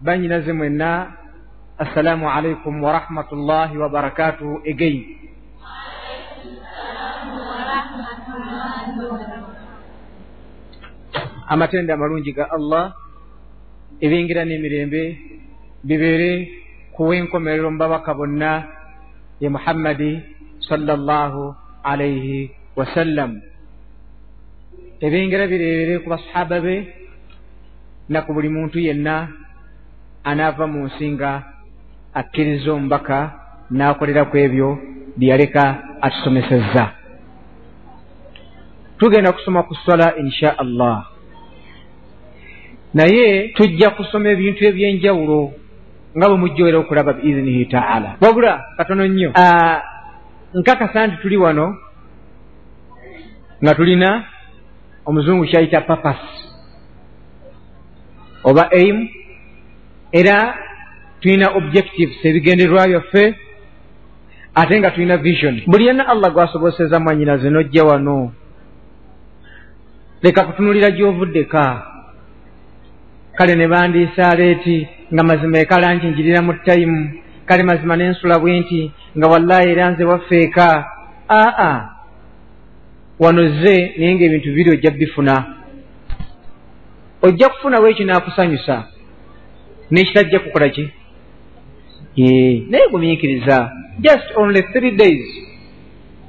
banyinaze mwenna assalaamu alaikum warahmatullahi wabarakatuhu again amatende amalungi ga allah ebingira n'emirembe bibeere kuwenkomerero mu babaka bonna ye muhammadi sallallahu alaihi wasallam ebingira bireebere ku basahaba be na ku buli muntu yenna anaava mu nsi nga akkiriza omubaka n'akolera ku ebyo byeyaleka atusomesezza. Tugenda kusoma ku swala insha allah. Naye tujja kusoma ebintu ebyenjawulo nga bwe mujjoera okulaba biizinihi taala. Wabula katono nnyo. Nkakasa nti tuli wano nga tulina omuzungu kyayita papas oba aim era tulina objectives ebigendererwa byaffe ate nga tulina vision. Buli yenna allah gwasoboseza mwanyinaze nojja wano. Leka kutunulira gyovuddeka kale ne bandiisa leeti nga mazima ekala nti njirira mu tayimu kale mazima nensula bwe nti nga wallahi era nze waffeeka aa wano ze naye ngaebintu biri ojja bifuna. Ojja kufunawo ekyo naakusanyusa nekitajja kukola ki naye gumiikiriza just only three days.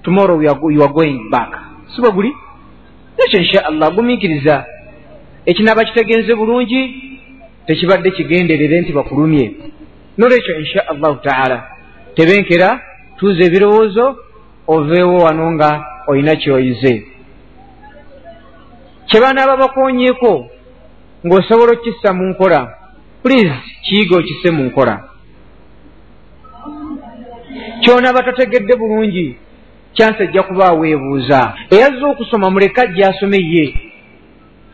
Tomorrow you are going back. Si bwe guli ekyo insha allah gumiikiriza ekinaaba kitegenze bulungi tekibadde kigenderere nti bakulumye. Nolwekyo insha allahu taala. Tebenkera tuuza ebirowoozo oveewo wano nga olina kyoyize. Kyebanaaba bakonyeeko ng'osobola okukissa mu nkola please kiyiga okisse mu nkola kyonaaba tategedde bulungi. Kyansi ajja kuba aweebuuza. Eyazze okusoma muleka gyasome ye.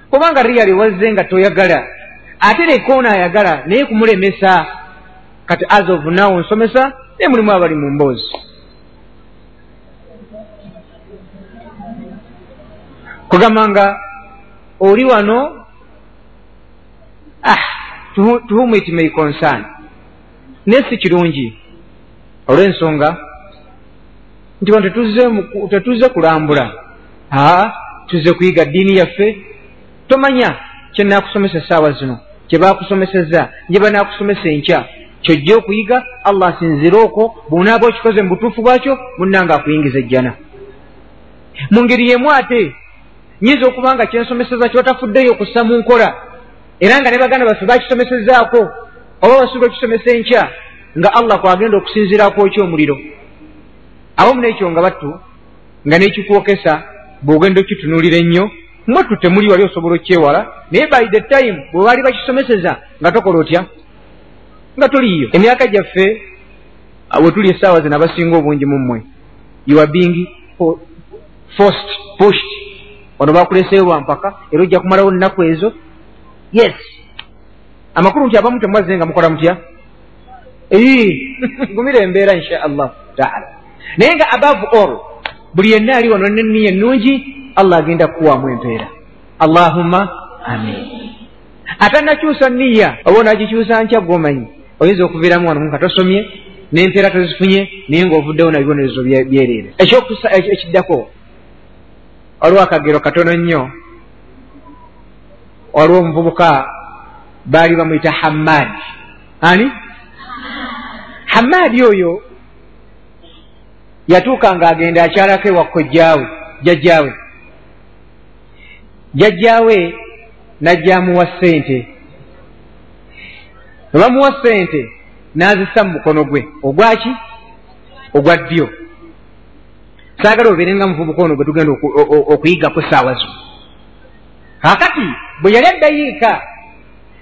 Kubanga riyali wazze nga toyagala. Ate leka ono ayagala naye kumulemesa. Kati as of now nsomesa naye mulimu abali mu mboozi. Kugamba nga oli wano? Ah whom it may concern. Naye si kirungi. Olw'ensonga. Nti wano tetuze kulambula. Aa tuze kuyiga ddiini yaffe. Tomanya kyenaakusomesa essaawa zino kyebakusomesezza nje banaakusomesa enkya. Kyojja okuyiga allah asinzire okwo bwonaaba okikoze mu butuufu bwakyo munnanga akuyingiza ejjana. Mu ngeri yemu ate nyinza okuba nga kyensomeseza kyotafuddeyo okussa mu nkola era nga ne baganda baffe bakisomesezaako oba basuubira okisomesa enkya? Nga allah kwagenda okusinziirako ekyomuliro awamu n'ekyo nga battu nga n'ekikwokesa bw'ogenda okitunuulira ennyo mwattu temuli wali osobola okyewala naye by the time bwe baali bakisomeseza nga tokola otya? Nga toliiyo emyaka gyaffe we tuli essaawa zino abasinga obungi mu mmwe. You are being forced pushed. Wano bakuleseyo lwampaka era ojja kumalawo nnaku ezo yes. Amakulu nti abamu temwazze nga mukola mutya? Gumira embeera insha allahu taala. Naye nga above all buli yenna ali wano neniya ennungi allah agenda kukuwaamu empeera. Allahumma amin. Atanakyusa niya oba onagikyusa nkya gwomanyi oyinza okuviiramu wano nga tosomye n'empeera tozifunye naye ng'ovuddewo na bibonerezo byereere. Ekiddako waliwo akagero katono nnyo waliwo omuvubuka baali bamuyita hammaadi ani hammaadi oyo yatuuka ng'agenda akyalako ewa kojjaawe jjajjaawe jjajjaawe n'ajjaamuwa ssente ne bamuwa ssente n'azissa mu mukono gwe ogwaki ogwa ddyo saagala obeere nga muvubuka ono gwe tugenda okuyigako essaawa zo kaakati bwe yali addayiika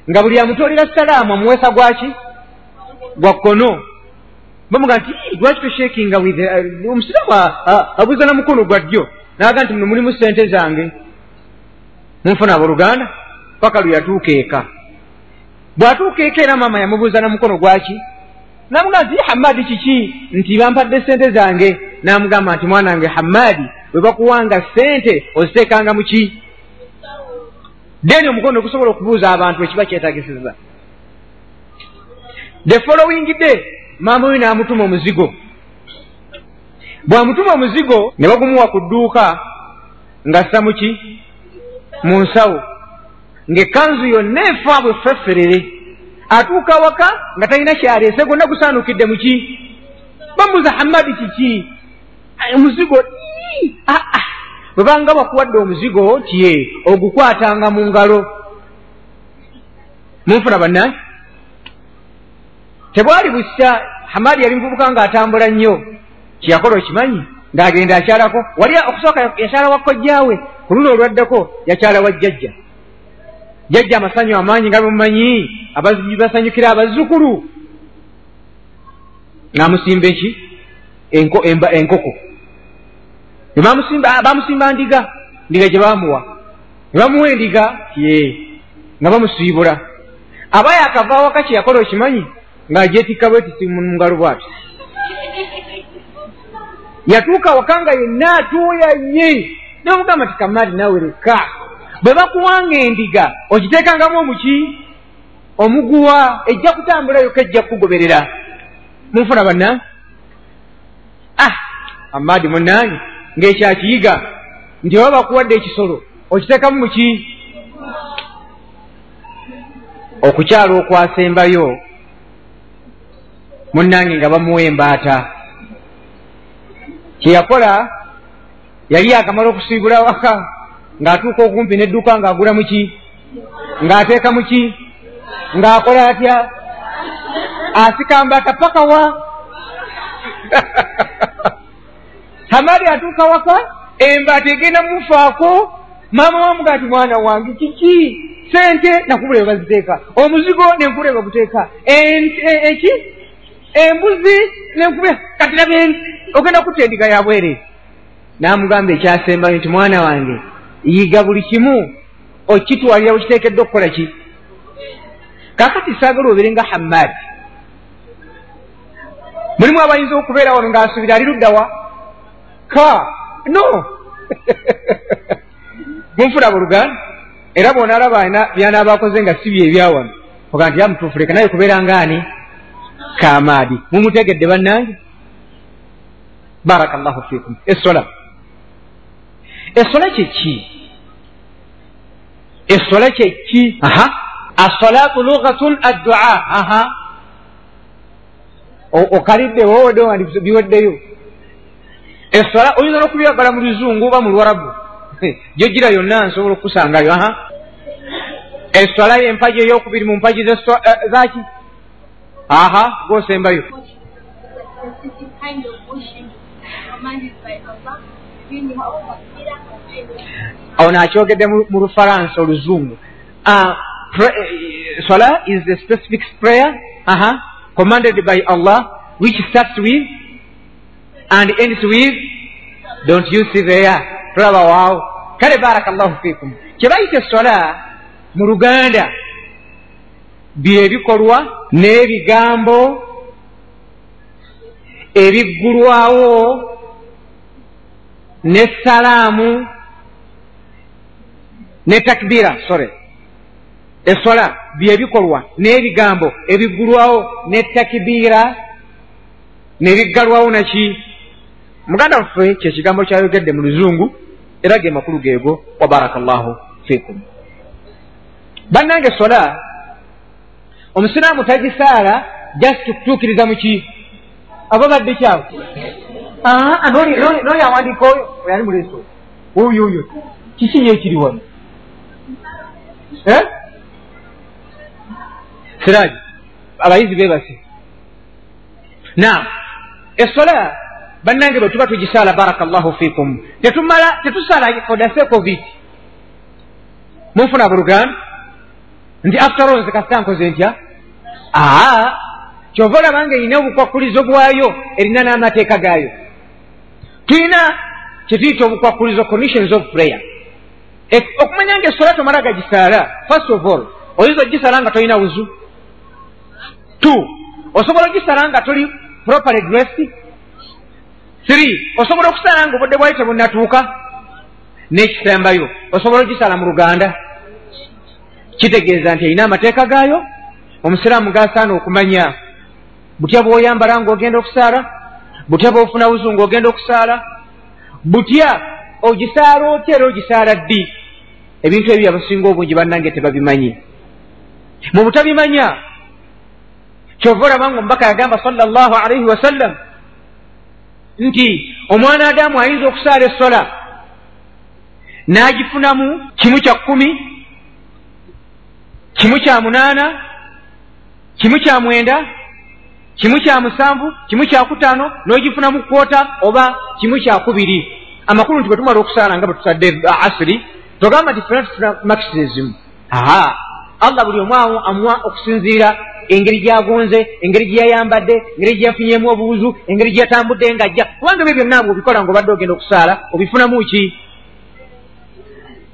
nga buli amutoolera salaamu amuweesa gwaki gwa kkono. Bamuga nti lwaki toshekinga omusiraamu abuuza na mukono gwa ddyo? Naga nti muno mulimu sente zange. Munfuna abooluganda paka lwe yatuuka eka. Bw'atuuka eka era maama yamubuuza na mukono gwaki namuga nti hamadi kiki? Nti bampadde sente zange. Namugamba nti mwana wange hamadi bwe bakuwanga sente oziteekanga muki deni omukono gusobola okubuuza abantu ekiba kyetagisizza the following day maama oyo n'amutuma omuzigo. Bw'amutuma omuzigo ne bagumuwa ku dduuka ng'assa muki mu nsawo ng'ekkanzu yonna efa bwe ffefferere atuuka waka nga talina kyaleese gonna gusaanukidde muki bamuza hamadi kiki? Omuzigo aa ah, bwe banga bakuwadde omuzigo tye ogukwatanga mu ngalo. Munfuna bannange tebwali busa hamadi yali muvubuka ng'atambula nnyo. Kyeyakola okimanyi? Ng'agenda akyalako. Wali okusooka yakyala wa kojjaawe ku luno olwaddako yakyala wa jjajja. Jjajja amasanyu amaanyi nga bemumanyi basanyukira abazzukulu. Ng'amusimba eki? Enkoko bamusimba ndiga. Ndiga gye bamuwa. Ne bamuwa endiga ye nga bamusiibula. Aba yakava awaka kye yakola okimanyi ng'agyetikka bwetisi mu ngalo bwati. Yatuuka waka nga yenna atuuya nnye nemugamba ti kamaadi nawe leka. Bwe bakuwanga endiga okiteekangamu omuki? Omuguwa ejja kutambulayo kejja kukugoberera. Munfuna banna ah amaadi munange ng'ekyakiyiga nti oba bakuwadde ekisolo okiteekamu muki okukyala okwasembayo munnange nga bamuwa embaata. Kyeyakola yali akamala okusiibula waka ng'atuuka okumpi n'edduka ng'agula muki ng'ateeka muki ng'akola atya? Asika mbaata pakawa hamali atuuka waka? Embaata egenda mufaako maama wamuga ti mwana wange kiki? Sente nakubula ebaziteeka omuzigo nenkubula ebaguteeka eki embuzi nenkubula. Kati nabe ogenda kutta endiga yabwere namugamba ekyasembayo nti mwana wange yiga buli kimu. Okitwalira wekiteekedde okukola ki? Kakati saagala obere nga hamadi. Mulimu abayinza okubeera wano ngaasubira ali luddawa ka. No. Munfuna buluganda era bonaalaba byanaaba akoze nga si bye ebyawano oga nti yamutuufu leka naye kubeera ngaani kamaadi. Mumutegedde bannange? Baraka llahu fikum esola esola kyeki esola kyeki aha. Asolaatu lugatun addua aha. Okalidde wowedde biweddeyo esola oyinza n'okubyagala mu luzungu oba mu lwarabu jogira yonna nsobola okukusangayo aha. Esola yempaji eyokubiri mu mpaji eh, zaki aha gosembayo ono akyogedde mu lufalansa oluzungu. Ah, eh, sola is a specific prayer uh -huh. commanded by Allah, which starts with and ends with, don't you see there? Brother, wow. Kale barakallahu fikum. Kyebayita sola mu Luganda byebikolwa n'ebigambo ebiggulwawo n'essalaamu ne takbira sorry esola byebikolwa n'ebigambo ebiggulwawo n'ettakibiira nebiggalwawo naki muganda waffe kyekigambo kyayogedde mu luzungu era ge makulu geego wa baraka llahu fikum bannange esola omusiraamu tagisaala just kutuukiriza muki aba badde kyawe? Noyo awandiika oyo oyali muleso oyo oyo kiki yekiriwano eh? siraji abayizi bebase naam esola bannange bwe tuba tugisaala baraka llahu fikum. Tetumala tetusaala fodasekovit munfuna buluganda nti after all nze kasita nkoze ntya aa kyova olabanga erina obukwakulizo bwayo erina n'amateeka gaayo tulina kyetuyita obukwakulizo conditions of prayer. Okumanya nga esola tomala gagisaala first of all oyinza ogisaala nga tolina wuzu. Two osobola ogisala nga toli properly dressed three osobola okusala nga obudde bwali tebunatuuka? N'ekisembayo osobola ogisala mu luganda? Kitegeeza nti erina amateeka gaayo? Omusiraamu gasaana okumanya butya bw'oyambala ng'ogenda okusaala? Butya bw'ofuna buzu ng'ogenda okusaala? Butya ogisaala otya era ogisaala ddi? Ebintu ebyo abasinga obungi bannange tebabimanyi. Mu butabimanya kyova olaba nga omubaka yagamba sala llahu alaihi wasallam nti omwana adamu ayinza okusaala essola n'agifunamu kimu kya kkumi kimu kya munaana kimu kya mwenda kimu kya musanvu kimu kya kutaano n'ogifunamu kwota oba kimu kya kubiri. Amakulu nti bwe tumala okusaala nga bwe tusadde asiri togamba nti fena tufuna makisi ezimu aa allah buli omu awo amuwa okusinziira engeri gyagonze engeri gyeyayambadde engeri gyeyafunyemu obubuzu engeri gyeyatambudde ngajja. Kubanga ebyo byonna bwe obikola ngaobadde ogenda okusaala obifunamu ki?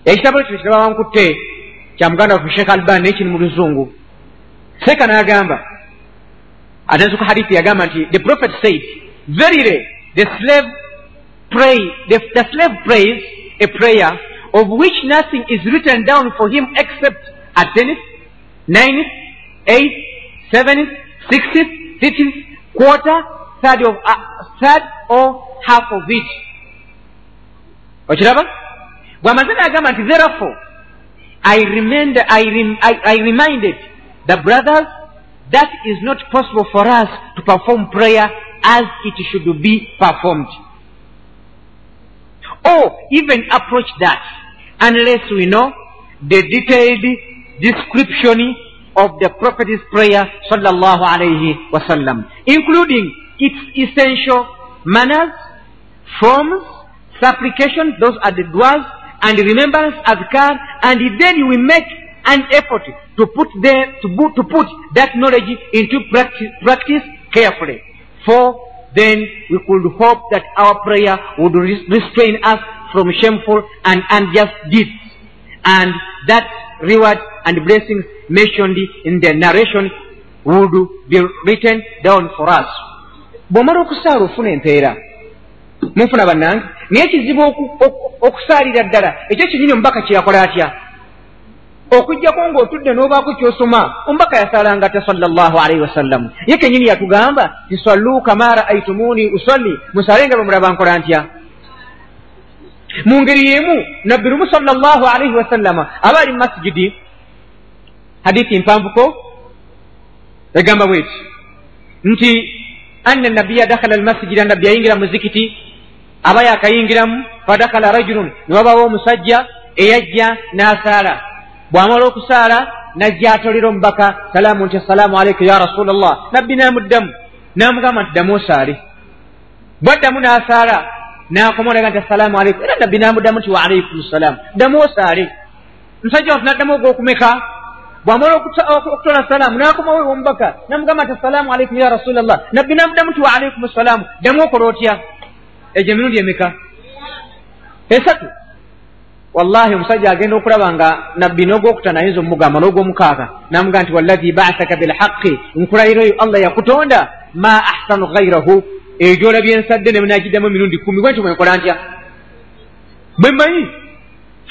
Ekitabo ekyo kirabawankutte kya muganda waffe sheekh alban naye kiri mu luzungu. Seeka n'agamba atenzuka hadithi yagamba nti the prophet said verily the slave pray the, the slave prays a prayer of which nothing is written down for him except at tenth ninth eighth seventh sixth fifth quarter third of uh, third or half of it okiraba bw'amaze n'agamba nti therefore I, remained, I, rem, I, I reminded the brothers that is not possible for us to perform prayer as it should be performed. Or even approach that unless we know the detailed description of the prophet's prayer sallallahu alayhi wasallam including its essential manners forms supplication those are the duas and remembrance adhkar and then we make an effort to put, there, to, to put that knowledge into practice, practice carefully. For then we could hope that our prayer would restrain us from shameful and unjust deeds. And that reward and blessings mentioned in the narration would be written down for us. Bw'omala okusaala ofuna empeera munfuna bannange naye kizibu okusaalira ddala ekyo kinyini omubaka kyeyakola atya? Okugjako ng'otudde n'obaako kyosoma omubaka yasaalanga ta sala llahu alaihi wasallamu ye kenyini yatugamba tisallu kama raaitumuuni usalli. Musaale nga bwemulaba nkola ntya? Mu ngeri yemu nabbi lumu sala llahu alaihi wasallama aba ali mu masijidi hadithi mpanvuko? Egamba bweti. Nti anna nabiya dakhala almasijida nabbi yayingira mu zikiti aba yakayingiramu fadakhala rajulun ne wabawo omusajja eyajja n'asaala. Bw'amala okusaala najja atolera omubaka salaamu nti assalaamu aleikum ya rasula llah nabbi n'amuddamu n'amugamba nti ddamu osaale. Bwaddamu n'asaala n'akomolaga nti assalaamu aleikum era nabbi n'amuddamu nti waalaikum ssalaamu ddamu osaale. Musajja waffe n'addamu ogw'okumeka bw'amala okutola salaamu n'akomawo ew'omubaka n'amugamba nti assalaamu aleikum ya rasula llah nabbi n'amuddamu nti waalaikum ssalaamu ddamu okola otya egyo emirundi emeka esatu wallahi omusajja agenda okulaba nga nabbi n'ogwokutana ayinza omugamba n'ogwomukaaga namugamba nti wallahi baasaka bilhaqi nkulayirayo allah yakutonda ma ahsanu gairahu eyo gyolabye ensadde nenagiddamu emirundi kumi bwe nti bwenkola ntya bwe mmanyi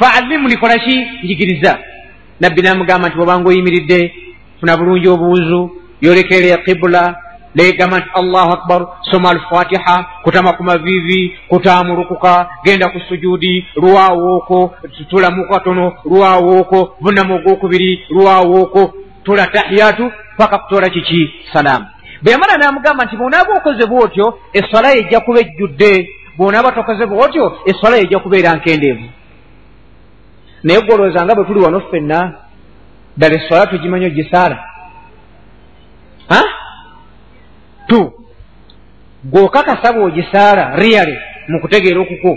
faallimu likola ki njigiriza nabbi namugamba nti bwobanga oyimiridde funa bulungi obuuzu yolekerera kibula legamba nti allahu akbar soma alfatiha kutama ku mavivi kutamulukuka genda ku sujudi lwawooko tulamu katono lwawooko vunamu ogwokubiri lwawooko tula tahiyatu paka kutola kiki? Salaamu bwe yamala n'amugamba nti bwonaaba okoze bwotyo eswala yejja kuba ejjudde bwonaaba tokoze bwotyo eswala yejja kubeera nkendeevu naye gwolowooza nga bwe tuli wano ffenna ddala eswala tugimanyi ogisaala. Tu gw'okakasa bw'ogisaala riyale mu kutegeera okuko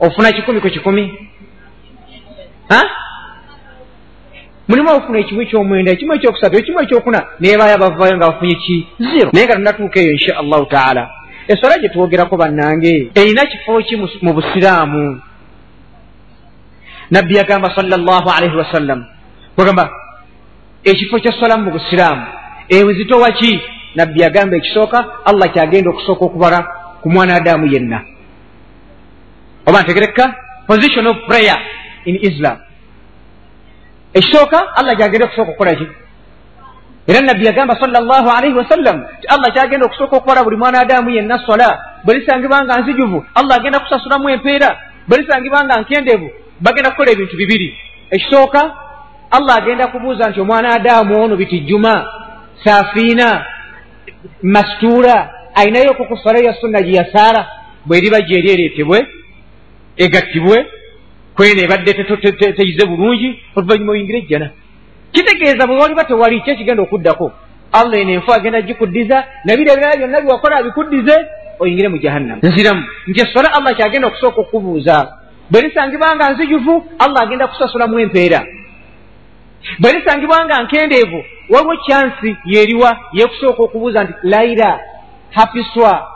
ofuna kikumi ku kikumi? Mulimu ofuna ekimu ekyomwenda ekimu ekyokusatu ekimu ekyokuna neebaayo abavayo nga bafunye ki? Zero. Naye nga tunatuuka eyo insha allahu taala. Eswala gye twogerako bannange erina kifo ki mu busiraamu nabbi yagamba sala llahu alaihi wasallam. Kwegamba ekifo kyaswalamu mu busiraamu ewezitowa ki nabbi yagamba ekisooka allah kyagenda okusooka okubala ku mwana adamu yenna. Oba ntegereka position of prayer in islam. Ekisooka allah gyagenda okusooka okukola ki era nabbi yagamba salllah alaihi wasallam ti allah kyagenda okusooka okukola buli mwana adamu yenna sola bwe lisangibwa nga nzijuvu allah agenda kusasulamu empeera bwe lisangibwa nga nkendevu bagenda kukola ebintu bibiri. Ekisooka allah agenda kubuuza nti omwana adamu ono bitijjuma saafiina masituula ayinayo okukusola ya sunna gye yasaala? Bweriba gyeri ereetebwe egattibwe kwena ebadde teyize bulungi oluvanyuma oyingire ejjana. Kitegeeza bwe waliba tewali ki ekigenda okuddako. Allah eno enfu agenda gikuddiza nabiro ebirala byonna byewakola abikuddize oyingire mu jahannama nziramu. Nti esola allah kyagenda okusooka okubuuza bwe lisangibwa nga nzijuvu allah agenda kusasulamu empeera. Bwe lisangibwa nga nkendeevu waliwo kyansi yeriwa yekusooka okubuuza nti laira hapiswa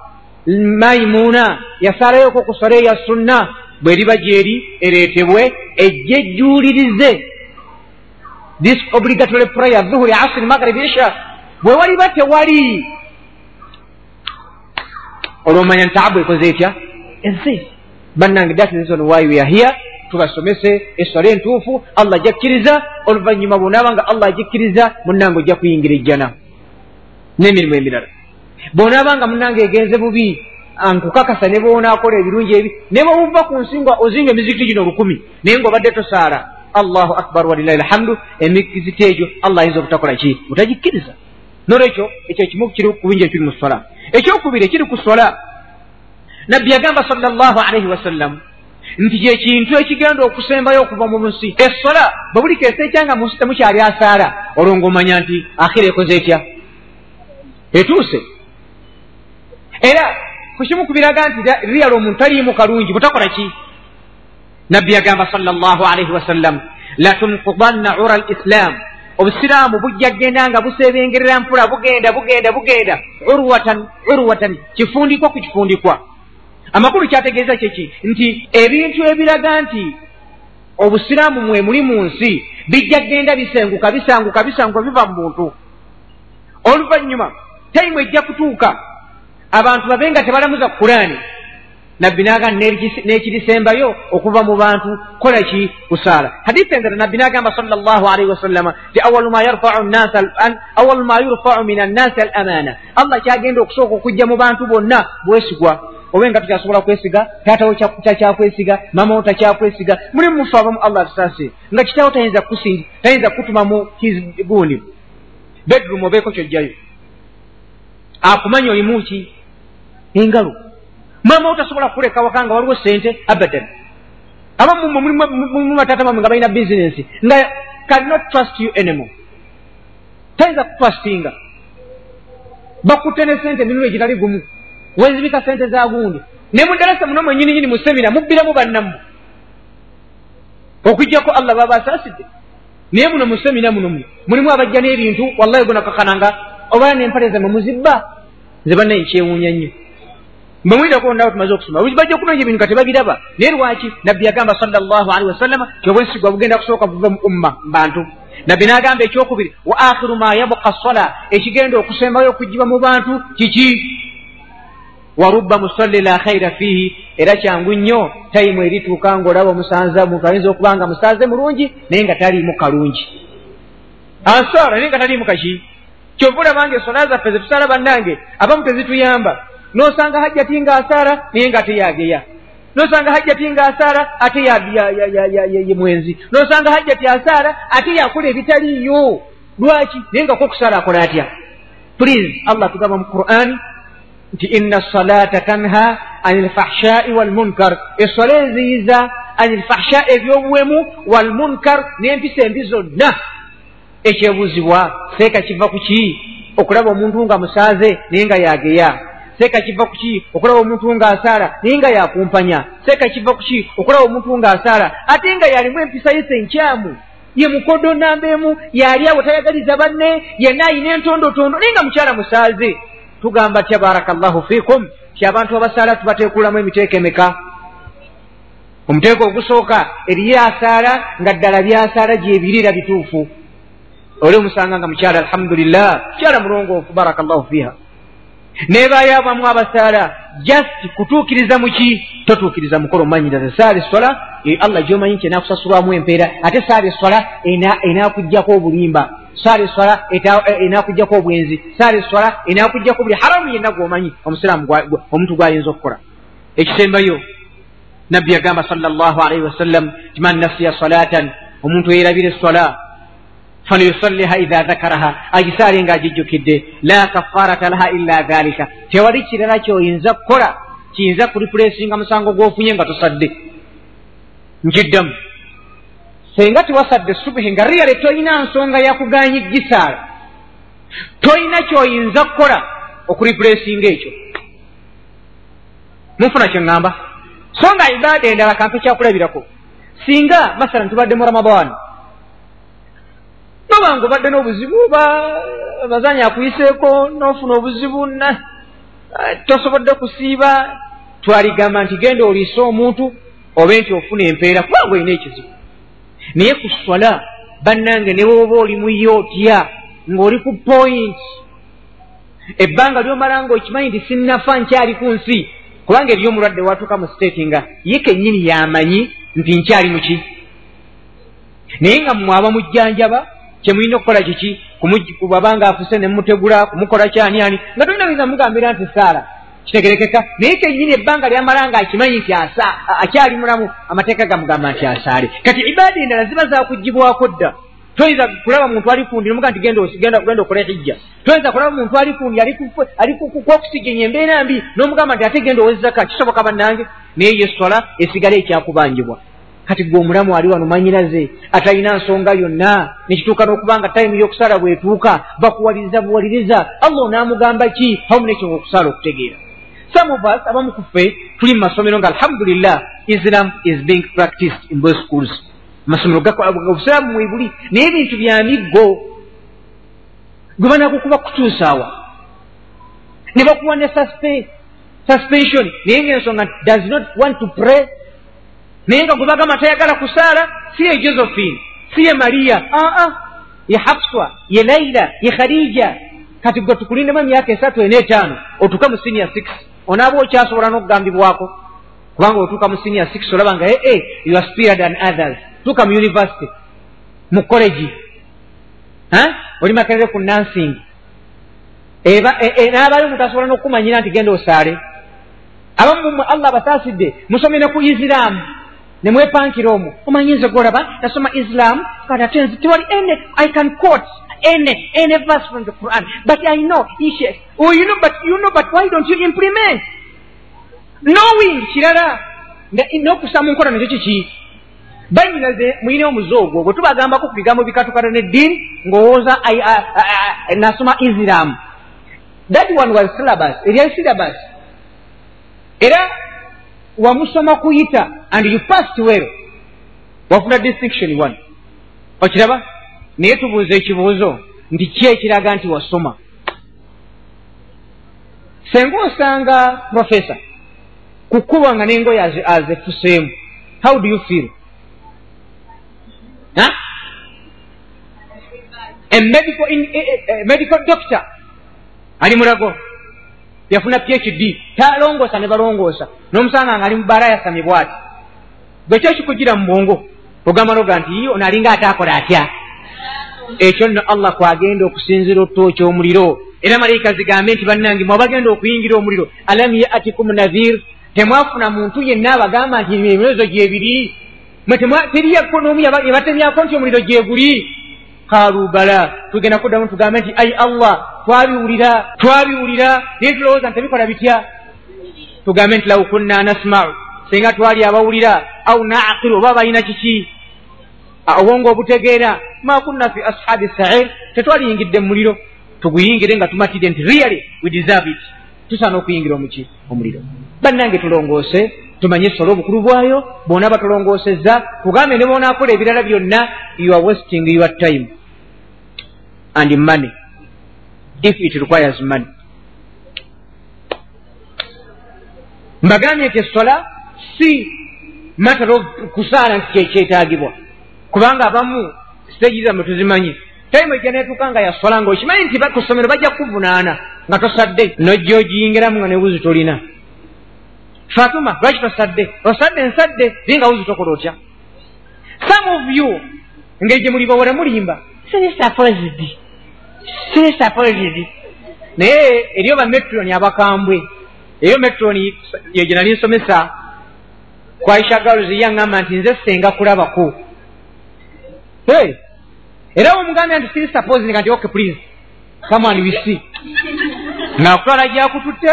maimuuna yasalayoko okusola eya sunna bwe riba gyeri ereetebwe ejje ejjuulirize. This obligatory prayer zuhuri asiri maghribi isha. Bwe waliba tewali. Olwomanya nti taabu ekoze etya? Ensi bannange that reason why we are here tubasomese eswala entuufu allah ajakkiriza oluvannyuma bwonaaba nga allah ajikkiriza munnange ojja kuyingira ejjana n'emirimu emirala bwonaaba nga munnange egenze bubi nkukakasa ne bwonaakola ebirungi ebi ne bwebuva ku nsi nga ozimba emizikiti gino olukumi naye ngaobadde tosaala allahu akbar walilahi alhamdu emizikiti egyo allah ayinza obutakola ki butagikkiriza nolwekyo ekyo kimu kiri kubingi ekiri mu sola ekyokubiri ekiri ku sola nabbi yagamba sala llahu alaihi wasallam nti kyekintu ekigenda okusembayo okuva mu nsi. Esola bwe buli keesa ekyanga mu nsi temukyali asaala olwo ngaomanya nti akhira ekoze etya? Etuuse. Era kukimu kubiraga nti riyala omuntu taliimu kalungi butakola ki? Nabbi yagamba sala llahu alaihi wasallam latunkudanna ura al islam. Obusiraamu bujja kgenda nga busebengerera mpula bugenda bugenda bugenda. Urwatan urwatan. Kifundikwa ku kifundikwa amakulu kyategeeza kyeki nti ebintu ebiraga nti obusiraamu mwe muli mu nsi bijja kgenda bisenguka bisanguka bisanguka biva mu muntu. Oluvannyuma tayimu ejja kutuuka abantu babe nga tebalamuza kulaani nabbi nagamba n'ekirisembayo okuva mu bantu kola ki kusaala hadisi endala nabbi nagamba sal llah alaihi wasallama ti awalu ma yurfau min annaasi al amaana allah kyagenda okusooka okujja mu bantu bonna bwesigwa oba nga tukyasobola kwesiga taatawo takyakwesiga mamawo takyakwesiga mulimu mufe abamu allah tusase nga kitawo tayinza kusingi tayinza kutuma mu kiguuni bedroom obeeko kyojjayo. Akumanya olimuki engalo. Mamawo tasobola kuleka waka nga waliwo sente abadan. Abamu mulimu batata bamwe nga balina bisinesi nga cannot trust you anymore. Tayinza kutrustinga. Bakutte ne sente emirumu egitali gumu wezibika sente za gundi. Ne mudalasa muno mwenyini nyini musemina mubbiramu bannamu. Okwijjako allah baba asaasidde naye muno musemina muno muno. Mulimu abajja n'ebintu wallahi gonakakananga obala nempale zamwe muzibba nze bannaye nkyewuunya nnyo. Mbe mwidako nawe tumaze okusoma bajja okunoonya ebintu nga tebabiraba naye lwaki nabbi yagamba sala llahu alihi wasallama kyobwensigwa bugenda kusooka buve mu umma bantu. Nabbi n'agamba ekyokubiri wa akhiru ma yabuka sola ekigenda okusembayo okugibwa mu bantu kiki warubba musalli la khaira fiihi era kyangu nnyo tayimu erituuka ngaolaba omusanza omuntu ayinza okuba nga musanze mulungi naye nga taliimu kalungi. Ansaala naye nga taliimu kaki? Kyova olabanga esola zaffe zetusala bannange abamu tezituyamba. Nosanga hajjati nga asaala naye nga ate yageya nosanga hajjati nga asaala ate ye mwenzi. Nosanga hajjati asaala ate yakola ebitaliiyo. Lwaki? Naye nga kokusala akola atya? Please allah tugamba mu qur'ani nti inna salata tanha ani lfahshai walmunkar esola eziyiza ani lfahsha ebyobuwemu walmunkar n'empisa embi zonna ekyebuuzibwa seeka kiva ku ki okulaba omuntu nga musaaze naye nga yageya seeka kiva ku ki okulaba omuntu nga asaala naye nga yakumpanya seeka kiva ku ki okulaba omuntu nga asaala ate nga yalimu empisa yese enkyamu ye mukodo namba emu yali awo tayagaliza banne yenna ayina entondotondo naye nga mukyala musaaze tugamba tya baraka llahu fiikum ti abantu abasaala tubateekulamu emiteeko emeka? Omuteeko ogusooka eriyo asaala nga ddala byasaala gyebiriira bituufu. Oli omusanga nga mukyala alhamdulillah mukyala mulongoofu baraka llahu fiiha nebayaabamu abasaala just kutuukiriza muki totuukiriza mukolo omumanyiriza saala eswala allah gyomanyi nti enaakusasulwamu empeera ate saala eswala enaakugjako obulimba saala eswala enakujjako obwenzi. Saala eswala enakujjako buli haramu yenna gwomanyi omusiraamu omuntu gwayinza okukola. Ekisembayo nabbi yagamba salllah alaihi wasallam ti man nasiya salatan omuntu eyerabira eswala falyusalliha idha dhakaraha agisaale nga agijjukidde la kafarata laha illa dhalika. Tewali kirala kyoyinza kukola kiyinza kulipulesinga musango gwofunye nga tosadde. Nkiddamu senga tewasadde subuhi nga riyale tolina nsonga yakuganyi gisaala tolina kyoyinza kukola okuripulesinga ekyo munfuna kyeŋŋamba so nga ibaada endala kantu kyakulabirako singa masalan tubadde mu ramadan. Noba nga obadde n'obuzibu oba amazanyi akuyiseeko n'ofuna obuzibu na tosobodde kusiiba twaligamba nti genda oliise omuntu obe nti ofuna empeera kubanga olina ekizibu naye ku swala bannange ne bwoba oli muyo otya ng'oli ku point. Ebbanga lyomala nga okimanyi nti sinnafa nkyali ku nsi. Kubanga eri omulwadde watuuka mu siteeti nga ye kennyini yamanyi nti nkyali muki naye nga mwaba mujjanjaba kyemulina okukola kiki? Kubabanga afuse nemutegula kumukola kyani ani? Nga tolina yinza mugambira nti saala kitegerekeka. Naye kennyini ebbanga lyamala nga akimanyi nti akyali mulamu amateeka gamugamba nti asaale. Kati ibaada endala ziba zakugibwako dda. Toyinza kulaba muntu ali kundi nomuga nti genda okola hijja. Toyinza kulaba muntu ali kundi ali kwokusigenya embeera mbi nomugamba nti ate genda owezaka kisoboka bannange? Naye yesola esigala ekyakubanjibwa. Kati gwe omulamu ali wano manyiraze atalina nsonga yonna nekituuka n'okuba nga tayimu y'okusaala bwetuuka bakuwaliriza buwaliriza. Allah onaamugamba ki? Awamu nekyo ngaokusaala okutegeera some of us abamu kuffe tuli mu masomero nga alhamdulillah islam is being practiced in both schools. Amasomero obusiraamu mwebuli naye ebintu byamiggo gwe banakukuba kutuusaawa ne bakuwa ne suspension. Naye ngaensonga does not want to pray. Naye nga gwe bagamba tayagala kusaala si ye josephine si ye mariya aa ye hafswa ye laila ye khadija. Kati gwe tukulindemu emyaka esatu eneetaano otuuka mu senior six onaaba okyasobola n'okugambibwako kubanga otuuka mu senior six olaba nga ee eh, you are spirit than others. Tuuka mu university mu collegi oli makerere ku nansing e, e, n'abali omuntu asobola n'okumanyira nti genda osaale abamumwe allah basaasidde musome ne ku isiraamu ne mwepankira omwo omanyi nze golaba nasoma islam kati ate nze tewali ene i can quote ene ene verse from the quran. But i know ishe oh, you know but you know but why don't you implement? Knowing kirala n'okusa mu nkola nakyo kiki banyinaze muyina omuze ogwo bwe tubagambako ku bigambo bikatukata neddiini ng'owooza nasoma islam. That one was syllabus. Eryali syllabus. Era wamusoma kuyita and you passed well. Wafuna distinction one. Okiraba naye tubuuza ekibuuzo nti ki ekiraga nti wasoma. Senga osanga professor kukuba nga nengoye azefuseemu how do you feel? Medical doctor. Ali mulago. Yafuna phd talongoosa ne balongoosa. N'omusanga nga ali mubaala yasamye bwati. Gwekyo kikugira mu bwongo ogamba noga nti ono alinga ate akola atya ekyo nno allah kwagenda okusinzira otookya omuliro. Era malayika zigambe nti bannange mwabagenda okuyingira omuliro alam yatikum nadhir? Temwafuna muntu yenna abagamba nti emirozo gyebiri? Teriyakonomu yabatemyako nti omuliro gyeguli? Kaalu bala tugenda kuddamu tugambe nti ai allah twabiwulira twabiwulira naye tulowooza nti tebikola bitya? Tugambe nti lau kunna nasmau. Senga twali abawulira au naakiru oba balina kiki obwongo obutegeera. Ma kunna fi ashabi sair tetwaliyingidde mumuliro tuguyingire nga tumatidde nti really? We deserve it. Tusaana okuyingira omuki omuliro. Bannange tulongoose tumanye sola obukulu bwayo bona batulongoosezza tugambe ne bonaakola ebirala byonna you are wasting your time and money if it requires money. Mbagambye nti esola si matalo kusaala nti kyekyetaagibwa kubanga abamu siteegi zammwe tuzimanyi tayimu ejja netuuka nga yasola nga okimanyi nti ku ssomero bajja kukuvunaana nga tosadde nojja ogiyingiramu nga newuzi tolina. Fatuma lwaki tosadde? Osadde nsadde naye nga wuzi tokola otya? Some of you engeri gye muli bawera mulimba naye eriyo bametroni abakambwe eyo metroni yegye nali nsomesa kwaisha girls yaŋŋamba nti nze senga kulabako era omugambya nti siri supposing nti okay please come on we see. Ngaakutwala gyakututte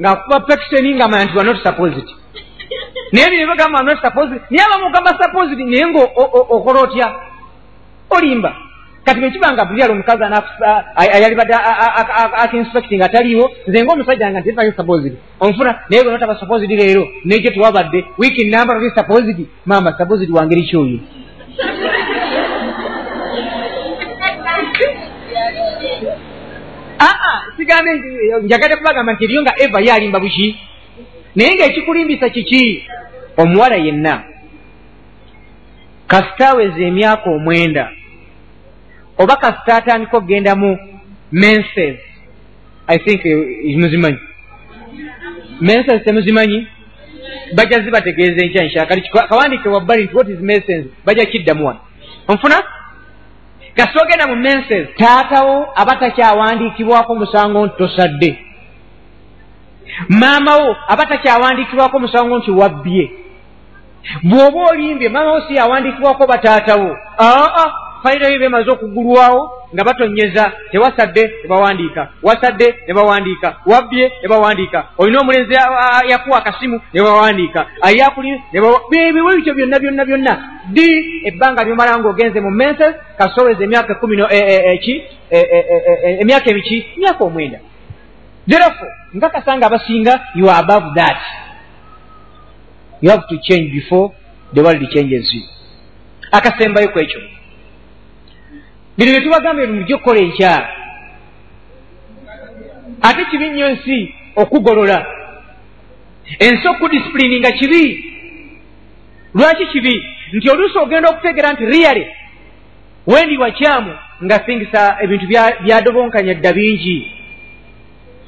ngaakuba pekiseni nga manya nti wa not supposed. Naye bino bagamba not supposed. Naye abamu ogamba supposed naye nga okola otya? Olimba. Kati bwekiba nga bulyali omukazi ayali badde akinspect nga taliiwo nze ngaomusajja nga ntifayo supposed. Onfuna naye gwe notaba supposed leero negye tewabadde wiiki namba oti supposed mamba supposed wangeri kyoyo sigambe njagadde kubagamba nti eriyo nga eva yalimba buki? Naye ngaekikulimbisa kiki? Omuwala yenna. Kasitaaweza emyaka omwenda. Oba kasita atandika okgenda mu menses. I think eh, muzimanyi? Menses temuzimanyi? Bajja zibategeeza enkyanshakali kawandike wabbali nti what is menses? Bajja kiddamuwa onfuna kasita ogenda mu menses taatawo aba takyawandiikibwako musango nti tosadde. Maamawo aba takyawandiikibwako musango nti wabbye. Bw'oba olimbye maamawo si yawandiikibwako bataatawo aa fayiro yo bemaze okugulwawo nga batonyeza tewasadde ne bawandiika wasadde ne bawandiika wabbye ne bawandiika olina omulenzi yakuwa akasimu ne bawandiika ayakuli biwe bityo byonna byonna byonna. Di ebbanga lyomala ngaogenze mu menses kasoweza emyaka ekumi eki emyaka emiki emyaka omwenda. Therefo nkakasanga abasinga you are above that. You have to change before the world changes you. Akasembayo ku ekyo bino bye tubagambye mujje okukola enkyala ate kibi nnyo ensi okugolola. Ensi okudisipuliini nga kibi. Lwaki kibi? Nti oluusi ogenda okutegera nti riyale wendi wakyamu nga singisa ebintu byadobonkanya dda bingi.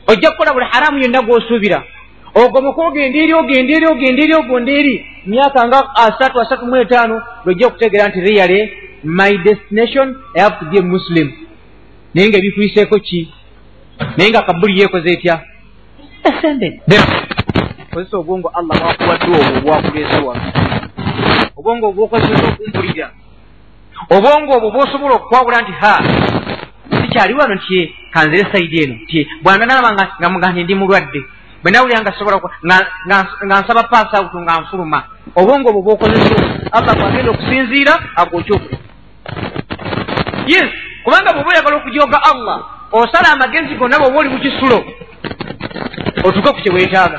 Ojja kukola buli haramu yonna gw'osuubira. Ogomoka ogenda eri ogenda eri ogenda eri ogonda eri myaka nga asatu asatu mu etaano lwojja okutegera nti riyale my destination i have to be a muslim. Naye nga ebikuyiseeko ki? Naye nga kabuli yeekoze etya kozesa obwongo allah bwakuwadde obwo bwakuleese wano obwongo obwokozesa okumpulira. Obwongo obwo bwosobola okukwawula nti ha sikyali wano nti kanzire saidi eno ti bwananaba nga muga nti ndi mulwadde bwe nawulira nga sobola nga nsaba paasawutu nga nfuluma. Obwongo obwo bwokozesa allah bwagenda okusinziira agwokyokuli yes. Kubanga bweoba oyagala okujoga allah osala amagezi gonna bweoba oli mukisulo otuke ku kyeweetaaga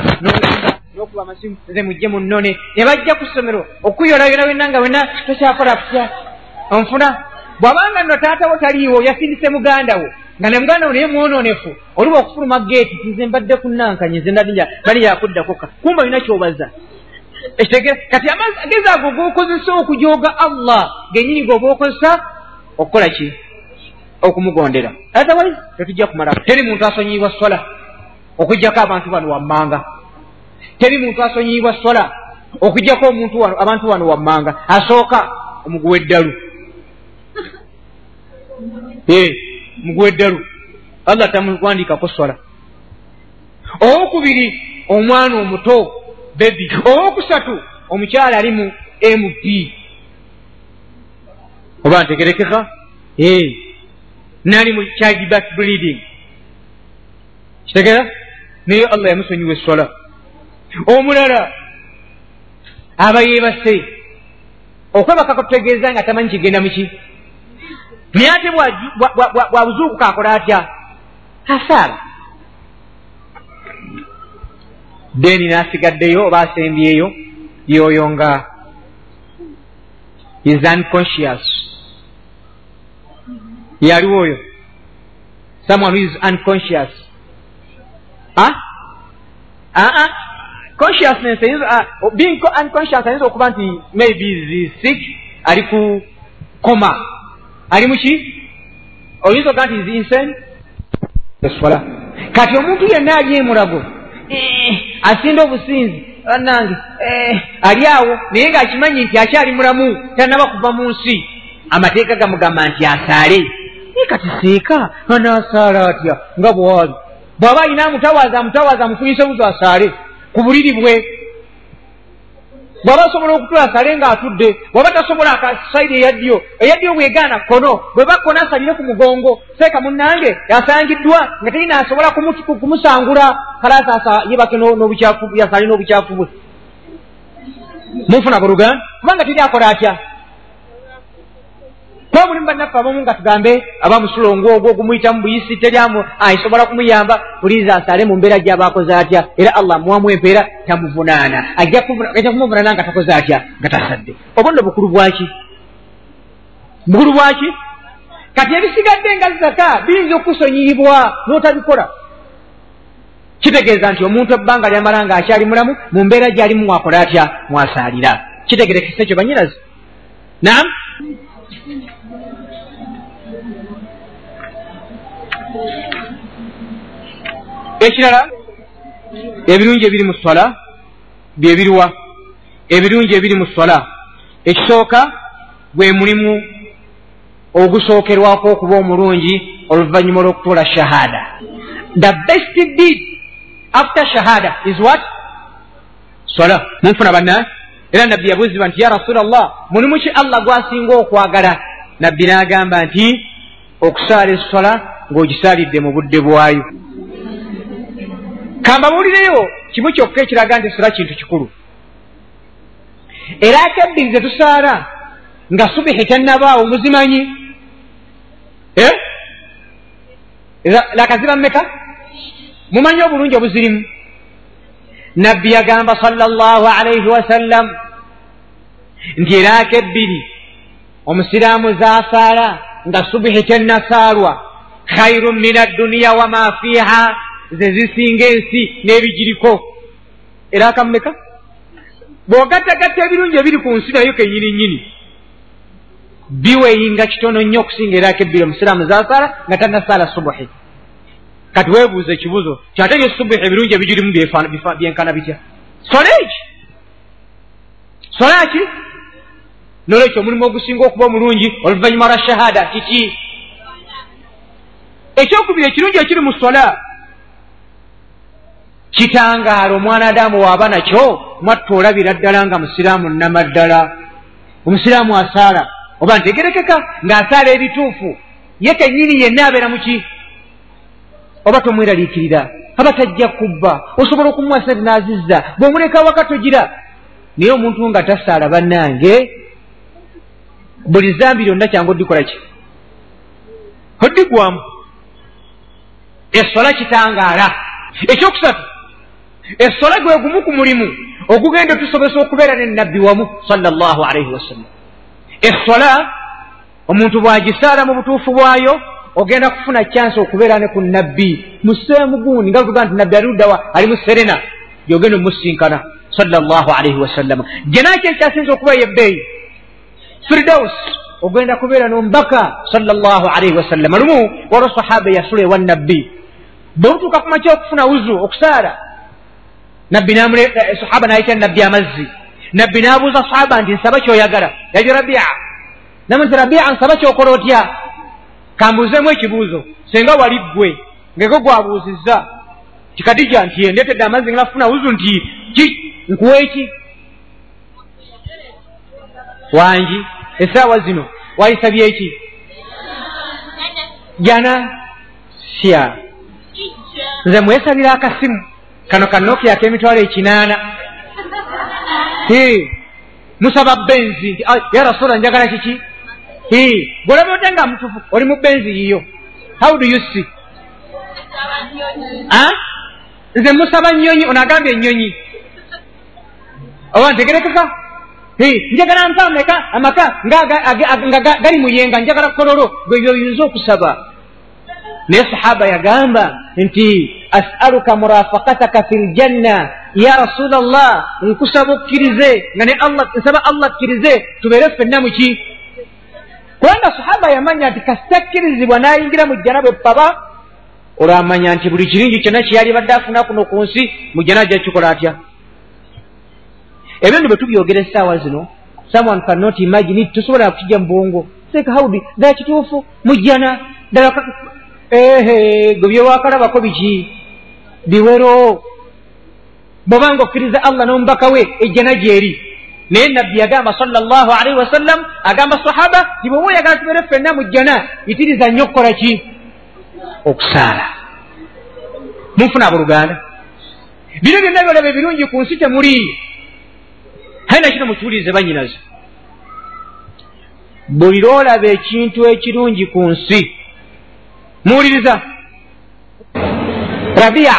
nokuba amasimu nze mujje munone ne bajja ku ssomero okuyolayola wenna nga wenna tokyakola kutya. Onfuna? Bw'abanga nno taatawo taliiwo yasindise muganda wo nga ne muganda wo naye mwononefu oliba okufuluma geeti tize mbadde kunankanye nze ndadija bali yakuddakoka kumba olina kyobaza ekitegera kati amagezi ago gokozesa okujoga allah genyini goba okozesa okukola ki? Okumugondera. Otherwise tetujja kumala teri muntu asonyiyibwa swala okugjako abantu bano wammanga. Teri muntu asonyiyibwa swala okugjako omuntu wano abantu wano wammanga. Asooka omuguwa eddalu. Muguwa eddalu. Allah tamuwandikako swala owokubiri omwana omuto bebi owokusatu omukyala ali mu mp oba ntegerekeka? Nali mu child back breeding kitegera? Naye allah yamusonyiwa eswala. Omulala aba yeebase. Okwebakako tutegeeza nga tamanyi kigenda muki naye ate bwabuzuukuka akola atya? Asaala deni n'asigaddeyo oba asembyeyo yoyo nga is unconscious. Yaliwo oyo? Someone who is unconscious. Ah? uh-uh. consciousness uh, being unconscious ayinza okuba nti maybe is sick ali ku koma. Ali muki oyinza okuba nti is insane? Kati omuntu yenna ali emulago asinda obusinzi. Bannange eh, ali awo naye ng'akimanyi nti akyali mulamu tanaba kuva mu nsi. Amateeka gamugamba nti asaale. Naye kati siika anaasaala atya? Nga bwali bw'aba ayina amutawaaza amutawaaza amufunyise buzo asaale. Ku buliri bwe bw'aba asobola okutula asaale ng'atudde bw'aba tasobola akasaidi eyaddyo eyaddyo bwegaana kkono bwe bakkona asalire ku mugongo. Seeka munnange asangiddwa nga terina asobola kumusangula. Kalaasasa yebake yasaali n'obukyafu bwe. Munfuna buluganda kubanga teri akola atya bannaffe abamu nga tugambe aba musulongo ogwo ogumuyitamu buyisi teryamu asobola kumuyamba buliiza asale mu mbeera gyabakoze atya? Era allah muwamu empeera tamuvunaana. Ajja kumuvunaana nga takoze atya? Nga tasadde. Oba nno bukulu bwaki bukulu bwaki kati ebisigadde nga zaka biyinza okusonyiyibwa n'otabikola. Kitegeeza nti omuntu ebbanga lyamala nga akyali mulamu mu mbeera gyalimu mwakola atya? Mwasaalira. Kitegerekesa ekyo banyinazi nam ekirala ebirungi ebiri mu swala byebiruwa ebirungi ebiri mu swala ekisooka gwe mulimu ogusookerwako okuba omulungi oluvannyuma olw'okutuula shahada. The best deed after shahada is what? Swala. Munfuna banna? Era nabbi yabuuzibwa nti ya rasula llah mulimu ki allah gwasinga okwagala? Nabbi n'agamba nti okusaala eswala ng'ogisaalidde mu budde bwayo. Kambabuulireyo kimu kyokka ekiraga nti eswala kintu kikulu. Era akebbiri ze tusaala nga subihi tannabaawo muzimanyi? Eh? lakaziba mmeka? Mumanyi obulungi obuzirimu? Nabbi yagamba sala llahu alaihi wasallam nti eraako ebbiri omusiraamu zaasaala nga subihi tennasaalwa khairun min adduniya wama fiiha ze zisinga ensi n'ebigiriko eraaka mmeka? Bw'ogattagatta ebirungi ebiri ku nsi nayo kenyini nyini biweyinga kitono nnyo okusinga eraako ebbiri omusiraamu zaasaala nga tannasaala subuhi. Kati weebuuza ekibuzo kyate ye subuhi ebirungi ebigirimu byenkana bitya? Sola eki sola ki nolwekyo omulimu ogusinga okuba omulungi oluvannyuma lwa shahada kiki ekyokubiri ekirungi ekiri mu sola. Kitangaala omwana adamu waaba nakyo mwatta olabira ddala nga musiraamu nnamaddala. Omusiraamu asaala oba ntegerekeka ng'asaala ebituufu ye kennyini yenna abeera muki oba tomweraliikirira? Aba tajja kubba osobola okumuwasa naazizza bw'omuleka waka togira naye omuntu nga tasaala bannange buli zambi lyonna kyangu oddikola ki? Oddigwamu esola kitangaala. Ekyokusatu esola gwe gumu ku mulimu ogugenda otusobesa okubeera nenabbi wamu sala llahu alaihi wasallam esola omuntu bw'agisaala mu butuufu bwayo ogenda kufuna kyansi okubeera ne ku nabbi museemu gundi nga tuga nti nabbi aluddawa ali mu serena. Gyogenda omusinkana sala llahu alaihi wasallama genaki ekyasinza okuba yebbeeyi. Firdaus ogenda kubeera nomubaka sala llahu alaihi wasallama lumu waliwo sahaba eyasula ewa nabbi bwe butuuka ku makya okufuna wuzu okusaala nabbi sahaba nayita nabbi amazzi. Nabbi n'abuuza sahaba nti nsaba kyoyagala yali rabia. Namu nti rabia nsaba kyokola otya kambuuzeemu ekibuuzo senga wali ggwe ngeko gwabuuzizza kikadija nti endetedde amazzi nga nafuna wuzu nti ki nkuwa eki wangi esaawa zino wayisabye eki jana. Sya nze mwesabira akasimu kano kanokia k'emitwalo ekinaana. Musaba benzi nti ya rasula njagala kiki? Bwolaba ote nga mutufu oli mu benzi yiyo. How do you see? Nze musaba nyonyi onagambye enyonyi oba ntegerekeka? Njagala mpaameka amaka nga gali muyenga njagala kololo gwebyo oyinza okusaba naye sahaba yagamba nti asaluka murafakataka fi ljanna ya rasula llah nkusaba okkirize nga ne nsaba allah akkirize tubeere ffenna muki kubanga sahaba yamanya nti kasitakkirizibwa n'ayingira mu jjana bwe paba olwamanya nti buli kiringi kyonna kyeyali badde afuna kuno ku nsi mu jjana ajja kikola atya ebyo nno bwe tubyogera essaawa zino someone cannot imagine tusobola kukijja mu bwongo seeka hawudi ddala kituufu mujjana ddala ehe gwe byewakalabako biki biwero bwobanga okkiriza allah n'omubaka we ejjana gyeri naye nabbi yagamba sal llah alaihi wasallam agamba sahaba ti bweoba oyagala tubeere ffenna mu jjana yitiriza nnyo okukola ki? Okusaala. Munfuna abooluganda bino byonna byolaba ebirungi ku nsi temuli. Aye nakino mukiwulirize banyinaze. Buli lwolaba ekintu ekirungi ku nsi muwuliriza rabia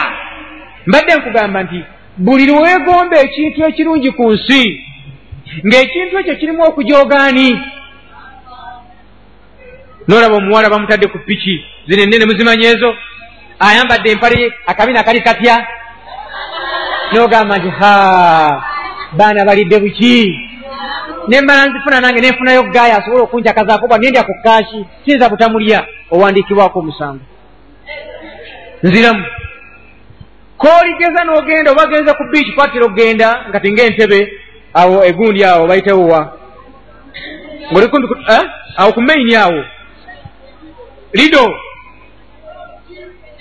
mbadde nkugamba nti buli lwegomba ekintu ekirungi ku nsi ng'ekintu ekyo kirimu okujoogaani noolaba omuwala bamutadde ku piki zino ennene muzimanyi ezo. Ayambadde empale akabina akali katya? Nogamba nti ha baana balidde buki nembala nzifuna nange nenfunayo gaaya asobole okunjakazaako bwa nendya ku kaashi siyinza butamulya owandiikibwako omusango. Nziramu. Kooligeza n'ogenda oba genza ku biiki kwatira okgenda nga tinga entebe awo egundi awo bayitewowa ngaolikumbi eh? awo ku maini awo. Lido.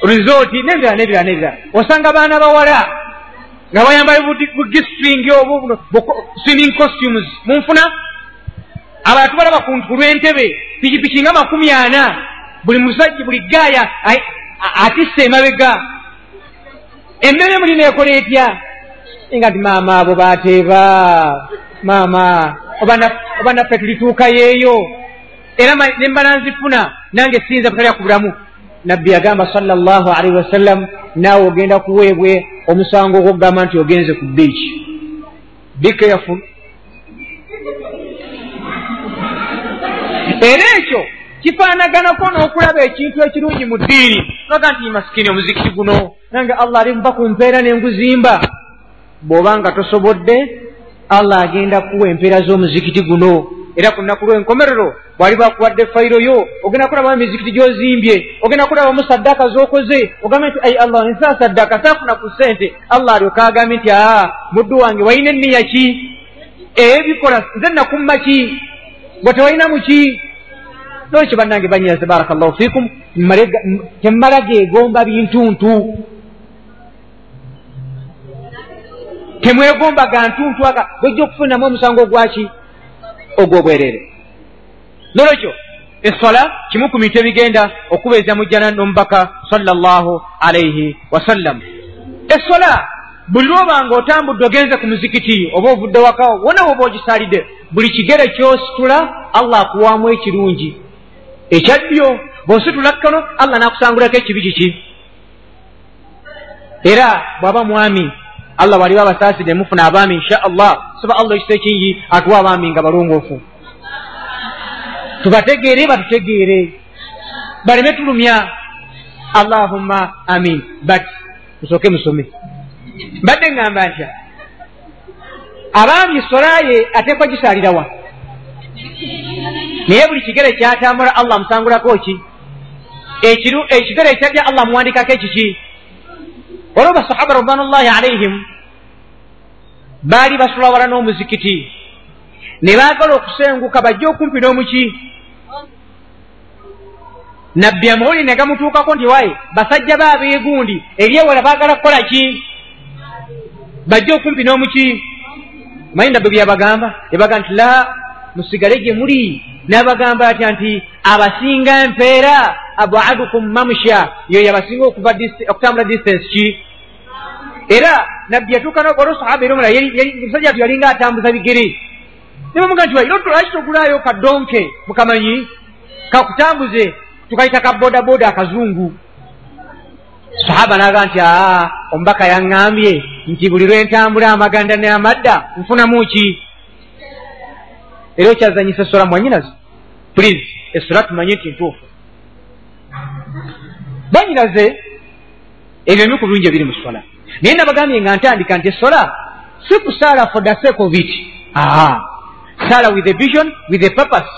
Resort. Nebirala nebirala nebirala osanga baana bawala nga bayambale bugistring obu swimming costumes. Munfuna? Abala tubalaba ku lw'entebe pikipiki nga makumi ana. Buli musajja buli gaaya atisse emabega. Emmere mulina ekola etya? Nga ti maama abo bateeba maama oba naffe tulituukayeeyo era nembala nzifuna nange siyinza butalya ku bulamu nabbi yagamba sala llahu alaihi wasallam naawe ogenda kuweebwe omusango ogwokugamba nti ogenze ku biiki bicareful era ekyo kifaanaganako n'okulaba ekintu ekirungi mu ddiini. Noga nti masikini omuzikiti guno nange allah ali muba ku mpeera nenguzimba. Bw'oba nga tosobodde allah agenda kuwa empeera z'omuzikiti guno era ku nnaku lw'enkomerero bw'ali bakuwadde fayiro yo ogenda kulabamu emizikiti gy'ozimbye ogenda kulabamu saddaaka z'okoze ogambe nti ai allah nsa saddaaka saafuna ku ssente. Allah alyoka agambye nti aa muddu wange walina enniya ki? Ebikola nze nakumma ki? Gwe tewalinamu ki? Nolwekyo bannange banyiraze baraka llahu fikum temmala gegomba bintuntu. Temwegomba ga ntuntu aga gojja okufunamu omusango ogwaki ogw'obwerere. Nolwekyo essola kimu ku bintu ebigenda okubeeza mujjana n'omubaka salllahu alaihi wasallam. Essola buli lwobanga otambudde ogenze ku muzikiti oba ovudde wakawo wona woba ogisaalidde buli kigere kyositula allah akuwaamu ekirungi. Ekyaddyo bw'ositula kkono allah n'akusangulako ekibi kiki? Era bw'aba mwami allah waliwo abasaasidde mufuna abaami insha allah soba allah ekisa ekingi atuwa abaami nga balongoofu tubategeere batutegeere baleme tulumya allahumma amin. But musooke musome mbadde ŋŋamba ntya abaami solaye ateekwa gisaalirawa naye buli kigere kyatambula allah amusangulako ki ekigere ekyajja allah amuwandikako ekiki waliwo basahaba ridwanullahi alaihim baali basula wala n'omuzikiti. Ne baagala okusenguka bajje okumpi n'omuki. Nabbi amawuli ne gamutuukako nti waye basajja baabeegundi eri ewala baagala kukola ki? Bajje okumpi n'omuki. Manyi nabbi bye yabagamba? Yabaga nti la musigale gye muli. N'abagamba atya nti abasinga empeera abadukum mamsha. Yo yabasinga okutambula distance ki era nabbi yatuuka olwo sahaba era omulala musajja ati yalinga atambuza bigere nebamuga nti waira lwaki togulayo kadonke mukamanyi kakutambuze tukayita ka bodaboda akazungu sahaba naga nti aa omubaka yaŋŋambye nti buli lwentambula amaganda n'amadda nfunamu ki era okyazanyisa esola mwanyinazi please esola tumanye nti ntuufu banyinaze ebyo bimu ku birungi ebiri mu sola naye nabagambye nga ntandika nti esola si kusaala for the sake of it. Aa saala with a vision with a purpose.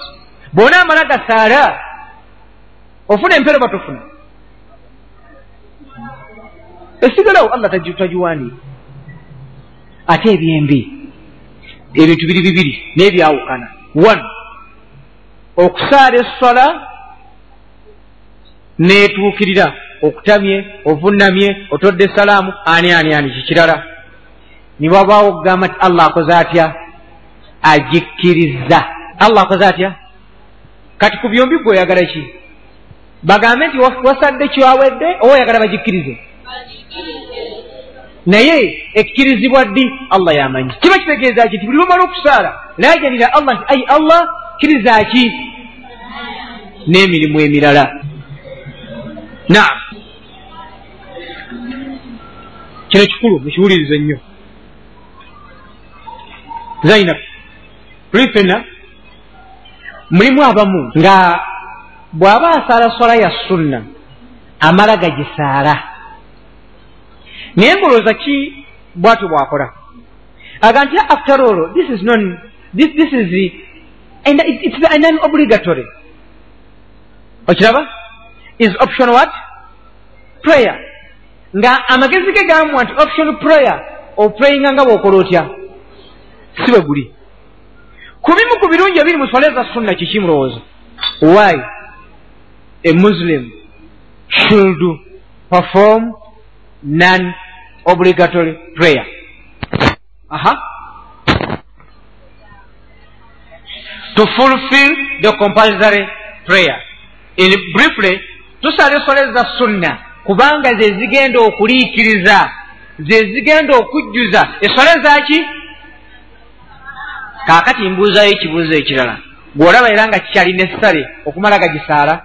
Bona amala gasaala ofuna empero batofuna. Esigalawo allah tagiwandiika ate ebyembi ebintu biri bibiri naye byawukana one okusaala essola neetuukirira okutamye ovunamye otodde esalaamu ani ani ani kikirala ne wabaawo okugamba nti allah akoze atya? Agikkiriza. Allah akoze atya? Kati ku byombi gwe oyagala ki? Bagambe nti wasadde kyawedde oba oyagala bagikkirize? Naye ekkirizibwa ddi? Allah yamanyi. Kiba kitegeeza ki nti buli lwomala okusaala lajanira allah nti ai allah kkiriza ki? N'emirimu emirala. Naam kino kikulu mukiwulirize nnyo zainab tuli fenna mulimu abamu nga bw'aba asaala swala ya sunna amala gagisaala naye ngolooza ki bwatyo bwakola aga nti after all this is non this, this is the, and it's an obligatory okiraba is option what prayer nga amagezi ge gamuwa nti option prayer oprayinga nga bw'okola otya? Si bwe guli. Ku bimu ku birungi ebiri mu swala eza sunna kiki mulowooza? Why? A muslim should perform non obligatory prayer. Aha. To fulfill the compulsory prayer. In briefly tusala eswala eza sunna kubanga ze zigenda okuliikiriza ze zigenda okujjuza. Eswala ezaki kaakati mbuuzayo ekibuuzo ekirala. Gweolaba era nga kikyali nesale okumala gagisaala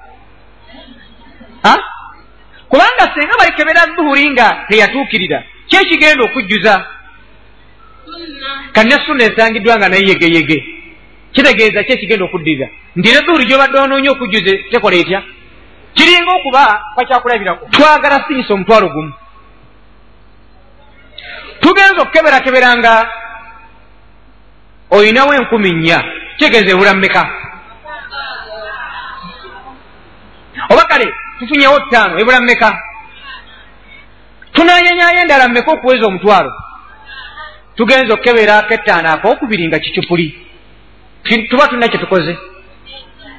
kubanga singa balikebera zuhuri nga teyatuukirira kyekigenda okujjuza? Kanne sunna esangiddwa nga naye yegeyege. Kitegeeza kyekigenda okuddirira ndire zuhuri gyobadde onoonya okujjuza tekola etya kiringa okuba kwakyakulabirako twagala sinyisa omutwalo gumu. Tugenza okukebera nga olinawo enkumi nnya. Kitegeeza ebula mmeka oba kale tufunyewo ttaano ebula mmeka tunanyanyayo endala mmeka okuweza omutwalo? Tugenza okukeberako ettaano akokubiri nga kicupuli tuba tulina kye tukoze.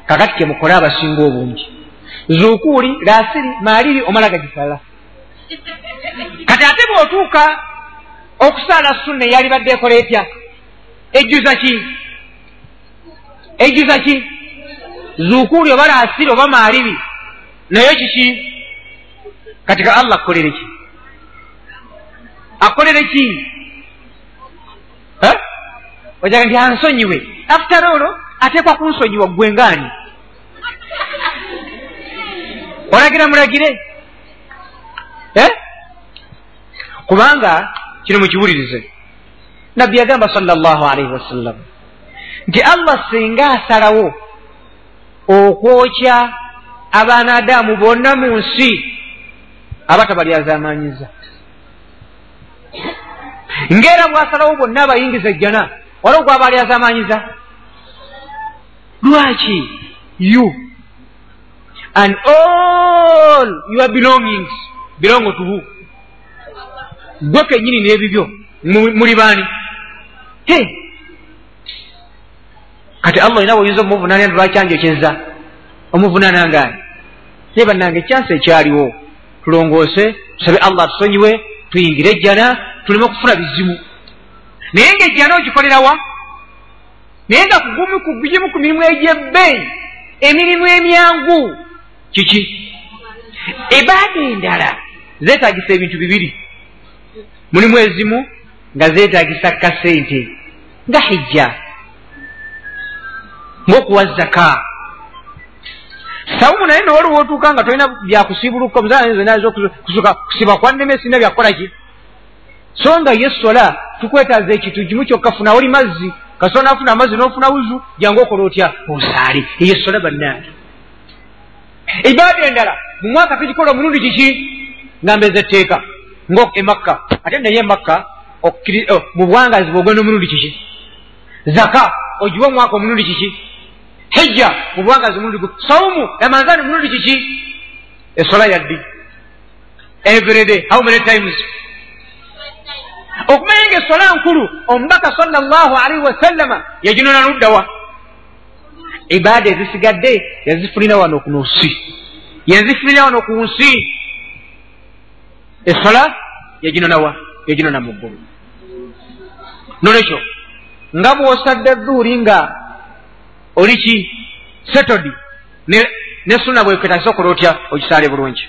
Kakati kyemukole abasinga obungi zuukuuli laasiri maaliri omala gagisala kati ate bw'otuuka okusaala sunna eyali badde ekola etya? Ejjuza ki? Ejjuza ki? Zuukuuli oba laasiri oba maaliri naye kiki? Kati ka allah akolere ki? Akolere ki? Ojaga nti ansonyiwe. After olwo ateekwa kunsonyiwa gwengaani olagira mulagire kubanga kino mukiwulirize nabbi yagamba sala llahu alaihi wasallam nti allah singa asalawo okwokya abaana adaamu bonna mu nsi aba tabalyazamanyiza ngaera bwasalawo bonna abayingiza ejjana waliwo gwaba alyazamanyiza lwaki? You and all your belongings. Belong to who? Gwe kenyini n'ebibyo. Muli baani? He kati allah olina bwoyinza omuvunanira lwakyanjokyeza omuvunana ngaani naye bannange ekyansi ekyaliwo. Tulongoose tusabe allah tusonyiwe tuyingire ejjana tuleme okufuna bizimu naye ngaejjana ogikolerawa naye nga kugumu kugimu ku mirimu egyebbeeyi emirimu emyangu kiki ebaada endala zeetagisa ebintu bibiri. Mulimu ezimu nga zeetagisa kasente nga hijja ngaokuwa zaka. Sawumu naye nowaliwo otuuka nga tolina byakusiibuluka omuzaanakusuka kusiba kwanneme sina byakukolaki so nga ye sola tukwetaaza ekintu gimu kyokka funa oli mazzi kasola nafuna amazzi nofuna wuzu jangu okola otya? Osaali eyo sola bannange ibaada endala. Mu mwaka tugikola omulundi kiki? Nga mbeza etteeka ngaemakka ate naye emakka mu buwangazi bwogenda omulundi kiki? Zaka ogiwa omwaka omulundi kiki? Hijja mu buwangazi omulundi gu saumu ramanzani omulundi kiki? Esola yaddi everyday how many times? Okumanya nga esola nkulu omubaka salllahu alaihi wasallama yaginona luddawa ibaada ezisigadde yazifulina wano ku nsi. Yazifulina wano ku nsi. Esola yaginonawa yaginona mu ggulu. Nolwekyo nga bw'osadde dduuli nga oli ki? Setodi. Ne suna bweketagisa okola otya? Okisaale bulungi.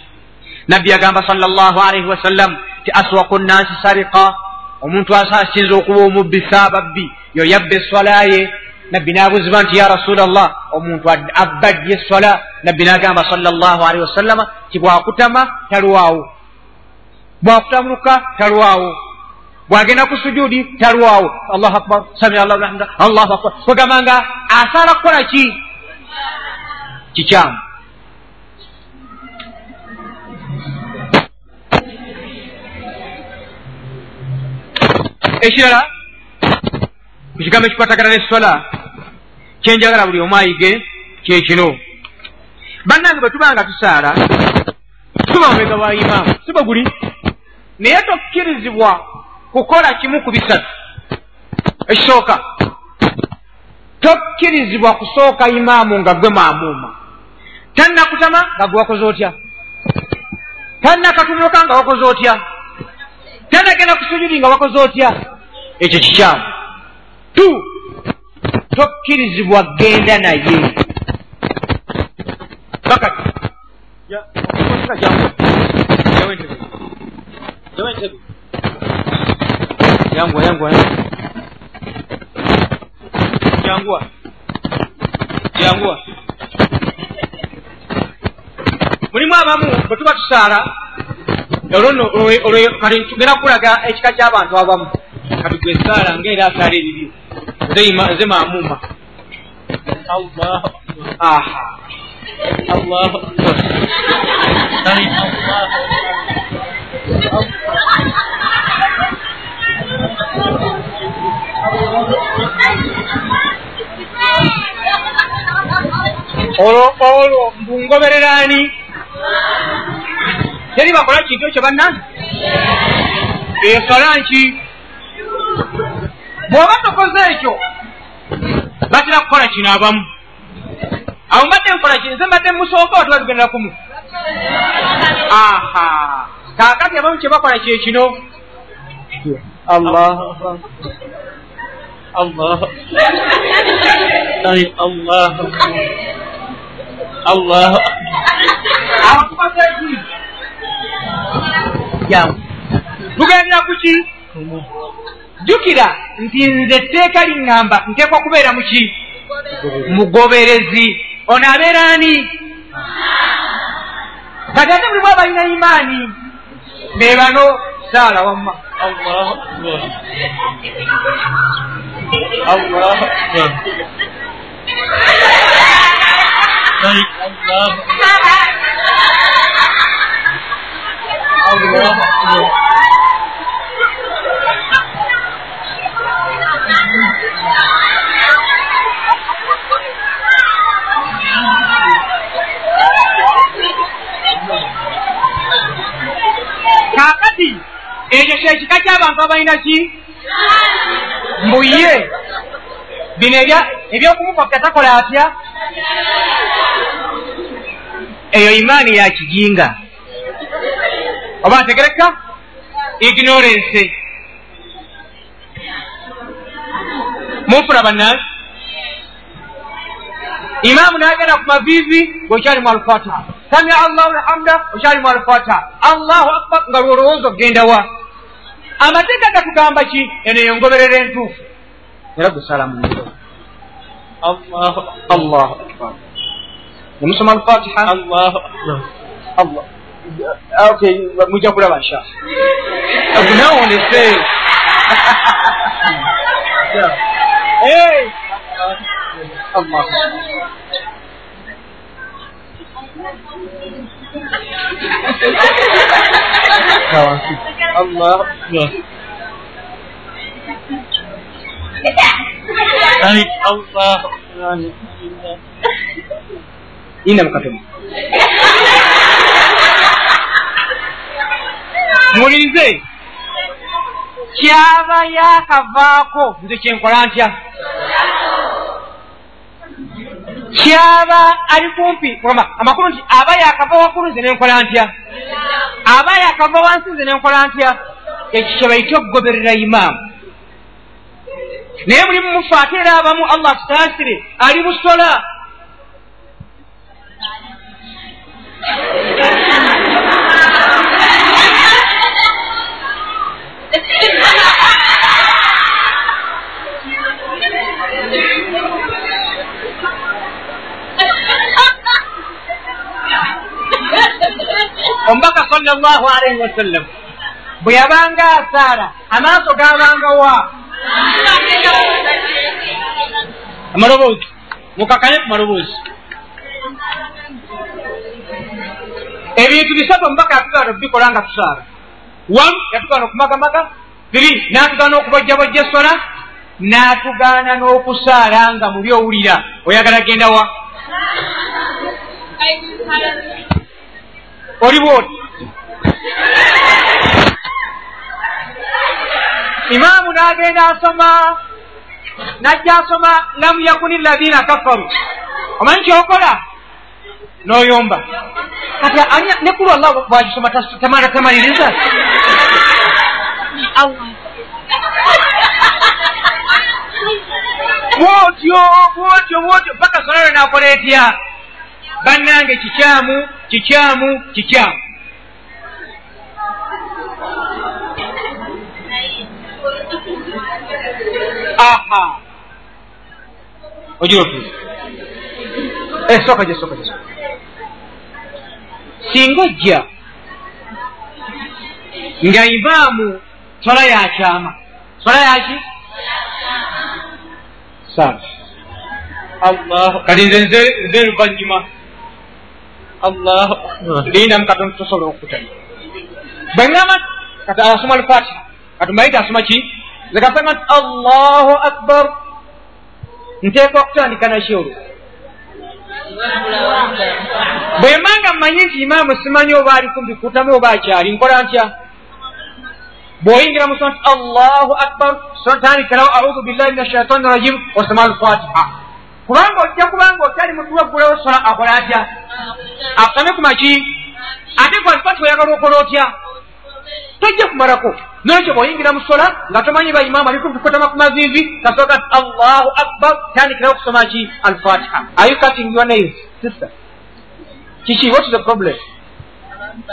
Nabbi yagamba sal llah alaihi wasallam ti aswaku nnansi sarika omuntu asinza okuba omubbi saababbi yo yabba eswalaye nabbi n'abuuzibwa nti ya rasula llah omuntu abbajja eswala nabbi n'agamba sal llah alaihi wasallama ti bwakutama talwawo bwakutamunuka talwawo bwagenda ku sujudi talwawo allahu akbar. Sami allahu lhamda allahu akbar. Kwegamba nga asaala kukola ki kikyamu ekirala ku kigambo ekikwatagana neswala kyenjagala buli omu ayige kyekino bannange bwe tuba nga tusaala tuba mumega wa imaamu si bwe guli? Naye tokkirizibwa kukola kimu ku bisatu. Ekisooka tokkirizibwa kusooka imaamu nga gwe maamuuma tannakutama nga gwe wakoze otya? Tannakatunuka nga wakoze otya? Tannagenda kusujudi nga wakoze otya? Ekyo kikyamu. Tu tokkirizibwa genda naye. Bakati yanguwa yanguwa yanguwa yanguwa mulimu abamu bwe tuba tusaala olwono kati tugenda kukulaga ekika ky'abantu abamu. Kati gwe saala ngaera asaala ebibyo nze mamuuma aha. Allahu olwo olwo mbungobereraani teri bakola kintu ekyo bannange esola nki bw'oba tokoze ekyo batera kukola kino abamu. Awo mbadde nkola kino nze mbadde musooka otuba tugendera kumu aha. Kaakati abamu kye bakola kyekino allah. Allah. Allah. Allah. Tugendera kuki jjukira nti nze etteeka liŋŋamba nteekwa kubeera muki mugoberezi ono abeera ani? Kati ate mulimu abalina imaani be bano saala wamma. Kaakati ekyo kyekika ky'abantu abalina ki? Mbuye. Bino ebyokumukwapya takola atya? Eyo imaani ya kijinga oba ntegereka ignorance. Mufuna bannansi imaamu nagenda ku maviivi ngaokyali mu alfata samia allahu lhamda okyali mu alfata allahu akbar nga lwolowooza okgenda wa amateeka gatugamba ki? Eno yongoberera entuufu. Era gusala mu nzo allahu akbar. Nemusoma alfatiha? Okay mujja kulaba nsha. Gunawondese allah allah. Allah. Ina mukatono mulirize kyaba yakavaako nze kyenkola ntya kyaba ali kumpi amakulu nti aba yakava waggulu nze nenkola ntya? Aba yakava wansi nze nenkola ntya? Ekyo kyebaite okugoberera imaamu. Naye mulimu mufe ate era abamu allah tutaasire ali busola omubaka salllahu alaihi wasallam bwe yabanga asaara amaaso gabanga wa? Amaloboozi. Mukakanye ku maloboozi. Ebintu bisatu omubaka yatugaana okubikola nga tusaala. Wamu yatugaana okumagamaga biri n'atugaana okubojjabojja esola n'atugaana n'okusaala nga muli owulira oyagala genda wa oli bwoti imaamu n'agenda asoma najja asoma lam yakuni ladina kafaru. Omanyi kyokola? N'oyomba. Kati nekulu allah bwagisoma tamala tamaliriza? Bwotyo bwotyo bwotyo paka solalo nakola etya? Bannange kikyamu kikyamu kikyamu aha. Ogira otuuza soka gye soka gye singa ojja nga imaamu sola yakyama sola yaki saa allah kati nze nze luvanyuma allah lindamu katonda tosobola okutana bweŋama kati asoma alfatiha katumaite asoma ki zekasanga nti allahu akbar. Nteeka okutandika naki olwo bwemanga mmanyi nti imaamu simanyi oba ali kumbikutamu oba akyali nkola ntya bw'oyingira mu nti allahu akbar. Tandikirawo audu billahi min ashaitani rajim osoma alfatiha kubanga ojja kubanga okyali mutuwaggulawo sola akola atya? Asome ku maki. Ate gwalfatiha oyagala okola otya? Tojja kumalako. Nolwekyo bw'oyingira mu sola nga tomanyi baimaamu ali kubikutama ku mavivi kasooka ti allahu akbar tandikirawo okusoma ki? Alfatiha. Are you cutting your nails sister? Kiki what is the problem?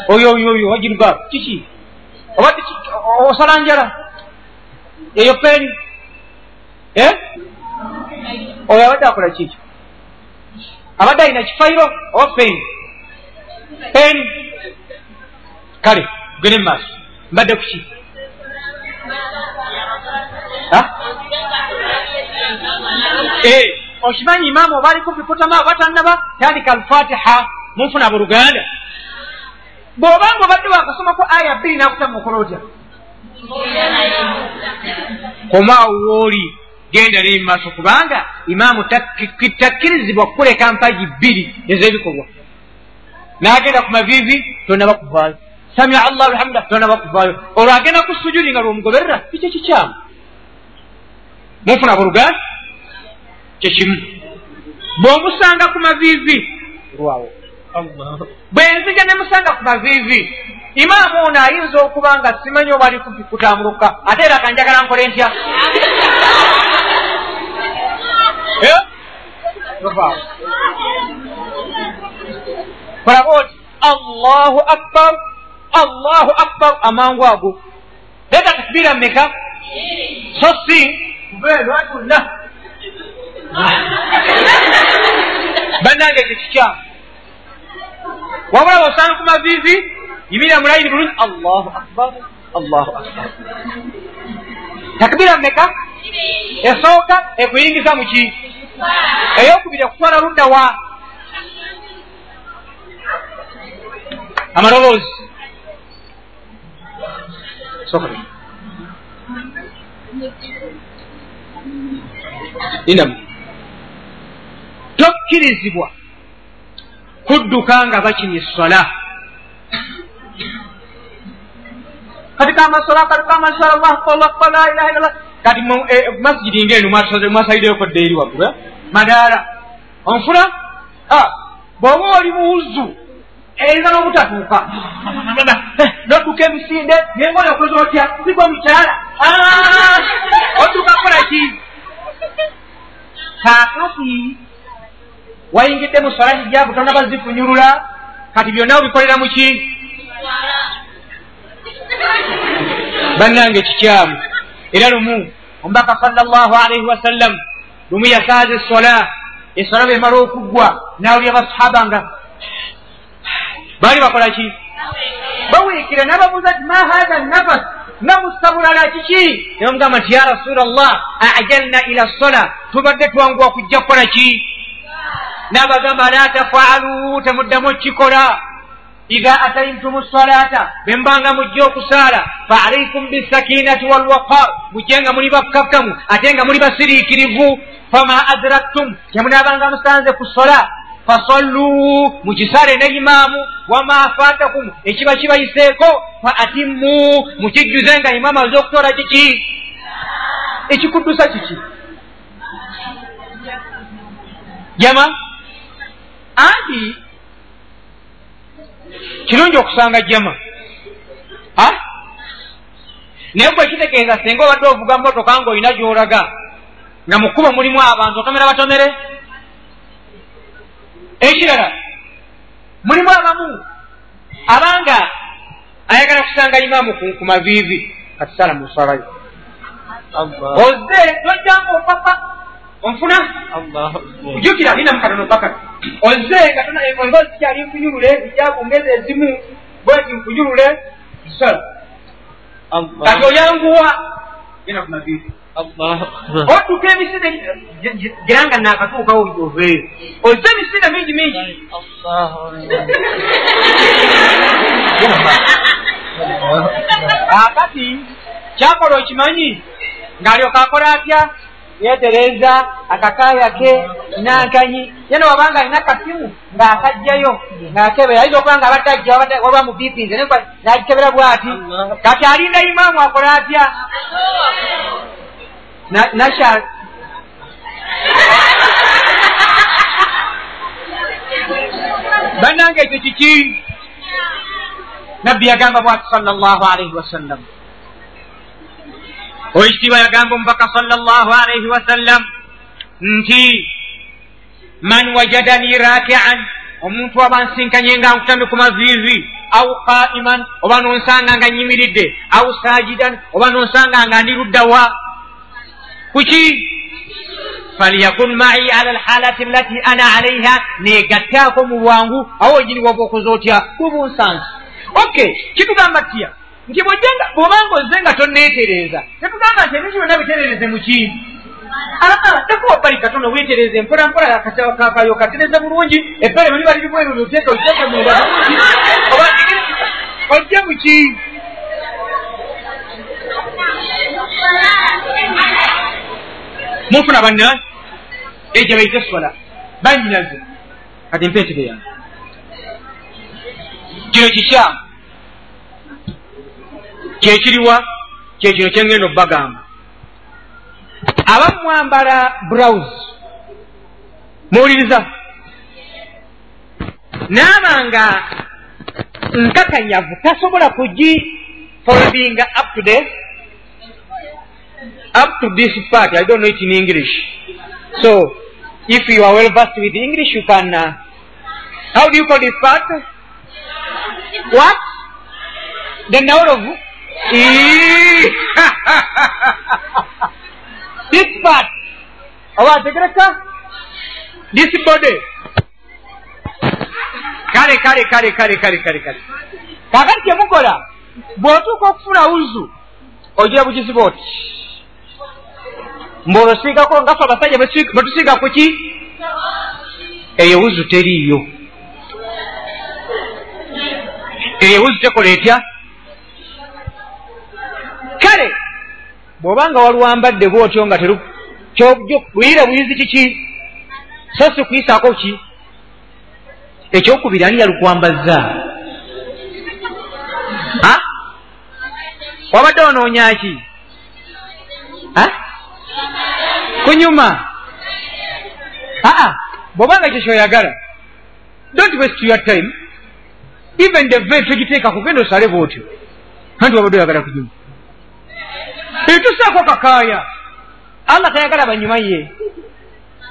Oyo oyo oyo wajiruga kiki? Obadde osala njala? Eyo peni eh? Oyo abadde akola kiki? Abadde alina kifairo oba peni peni kale gene mumaaso mbadde kuki Eh, okimanyi imaamu oba aliko bikutama batannaba tandika alfatiha munfuna buluganda bw'obanga obadde wakasomako aya bbiri nakutamu okola otya komaawo wooli genda naye mumaaso kubanga imaamu takkirizibwa kukuleka mpagi bbiri ez'ebikolwa. N'agenda ku maviivi tonaba kuvaayo samia allahu lhamda tonaba kuvaayo olwo agenda ku sujudi nga lwomugoberera kikyo kikyamu munfuna buluganda kyekimu. Bw'omusanga ku maviivi lwawo bwe nzija ne musanga ku maviivi imaamu ono ayinza okuba nga simanyi oba ali kutambuluka ate era kanjagala nkole ntya kolaba oti allahu akbar. Allahu akbar. Amangu ago leeta takbiira mmeka so si kubeerwatula bannange tekikyamu wabula bosanga ku maviivi yimirira mulayini bulungi allahu akbar. Allahu akbar. Takbira mmeka esooka ekuyingiza muki eyokubiri ekutwala ludda wa? Amaloboozi. Inamu tokkirizibwa kudduka nga bakinya essola kati kamasola kati kamasola allahu la ilaha illallah kati masjidi ngaeno mwasalideyoko ddeeri waggulu madaala. Onfuna? Bw'oba oli muwuzu eyinza n'obutatuuka. Nodduka emisinde nengoyo okoze otya? Sigwa mukyala. Odduka kukola ki? Kaakati wayingidde mu swala hijaabu tonaba zifunyulula. Kati byonna obikolera mu ki? Bannange kikyamu era lumu. Omubaka salllahu alaihi wasallam. Lumu yasaaza esola esola bemala okuggwa nawulya basahaba nga. Baali bakola ki bawiikira nababuuza ti ma hatha nafas namusabulala kiki nebamugamba nti ya rasula llah ajalna ila sola. Tubadde twanguwa kujja kukola ki nabagamba la tafaalu temuddamu okikola idha ataimtum salata bembanga mujja okusaala fa alaikum bisakinati walwaqar mujje nga muli bakkakkamu ate nga muli basiriikirivu fama adraktum kyemunabanga musanze ku sola fasallu mukisaale ne imaamu wama fatakum ekiba kibayiseeko fa atimmu mukijjuze nga imaamu aze okutola kiki ekikuddusa kiki jama anti kirungi okusanga jama naye gwe kitegeeza singa obadde ovuga motoka ngaolina gyolaga nga mukubo mulimu abantu otomera batomere? Ekirala mulimu abamu abanga ayagala kusanga imaamu ku maviivi. Katisala musalayo oze tojjanga opapa onfuna? Jukira alina mukatono paka oze nga engozi kyali nkunyulule ejabu ngezi ezimu bweti nkunyulule sala kati oyanguwa genda ku maviivi odduka emisinde geranga nakatuukawo oveeyo ozze emisinde mingi mingi. Akati kyakola okimanyi ng'alyoka akola atya yeetereza akakaaya ke nankanyi. Yena wabanga alina kasimu ng'akajjayo ng'akebera. Ayinza okuba nga abadde ajja waba mu bipinze n'agikebera bw'ati? Kati alinda imaamu akola atya? Nasha bannange ekyo kiki? Nabbi yagamba bwati sala llahu alaihi wasallam oekitiibwa yagamba omubaka sala llahu alaihi wasallam. Nti man wajadani rakian omuntu aba nsinkanye nga nkutambe ku maviivi au qaiman oba nonsanga nga nyimiridde au sajidan oba nonsanga nga ndi luddawa. Kuki? Falyakun mai ala lhalati lati ana alaiha negattaako mu bwangu awo wegiri waba okoze otya bubunsansi ok kitugamba tya nti bwojjanga bwobanga ozze nga toneetereeza tetugamba nti ebintu byonna bitereereze muki aa tekuba bali katono weetereeze mpola mpola kakayo katereze bulungi ebbere bali bali libweru lyoteeka oteeka munda bulungi oba ojja muki munfuna banna ejo baite sola banyinaze kati mpeetere yange kino kikyamu kyekiriwa? Kyekino kyengenda obbagamba abamu mwambala browse muwuliriza? Naaba nga nkakanyavu tasobola kugi followinga up to the up to this part i don't know it in english. So if you are well versed with english you can uh, how do you call this part? What? The noun of this part oba tegereka this body kale kale kale kale kale kale kale kakati kyemukola bw'otuuka okufuna wuzu ogira bugiziba oti mbaolosiigako ngafe abasajja bwetusiiga ku ki eyo wuzu teriiyo eyo wuzu tekola etya kale bw'obanga waluwambadde bwotyo nga buyire buyizi kiki? So si kuyisaako ki? Ekyokubiri ani yalukwambazza? Wabadde onoonya ki? Kunyuma? Aa bw'obanga ekyo kyoyagala don't waste your time. Even the ve togiteeka kugenda osale bwotyo. Anti wabadde oyagala kunyuma etusaako kakaaya allah tayagala banyuma ye.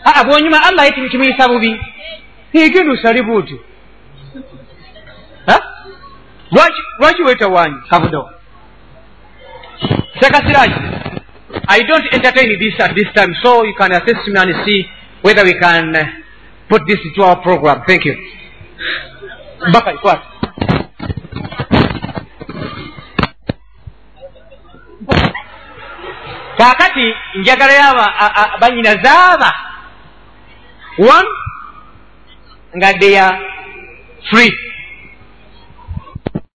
Aa bwonyuma allah ye kimuyisa bubi. Egenda osale bwotyo lwaki wetawanyi kavudo. Sekasiraki i don't entertain this at this time so you can assist me and see whether we can put this into our program. Thank you. Mbaka kwata kaakati njagalayo banyina zaaba. One nga are free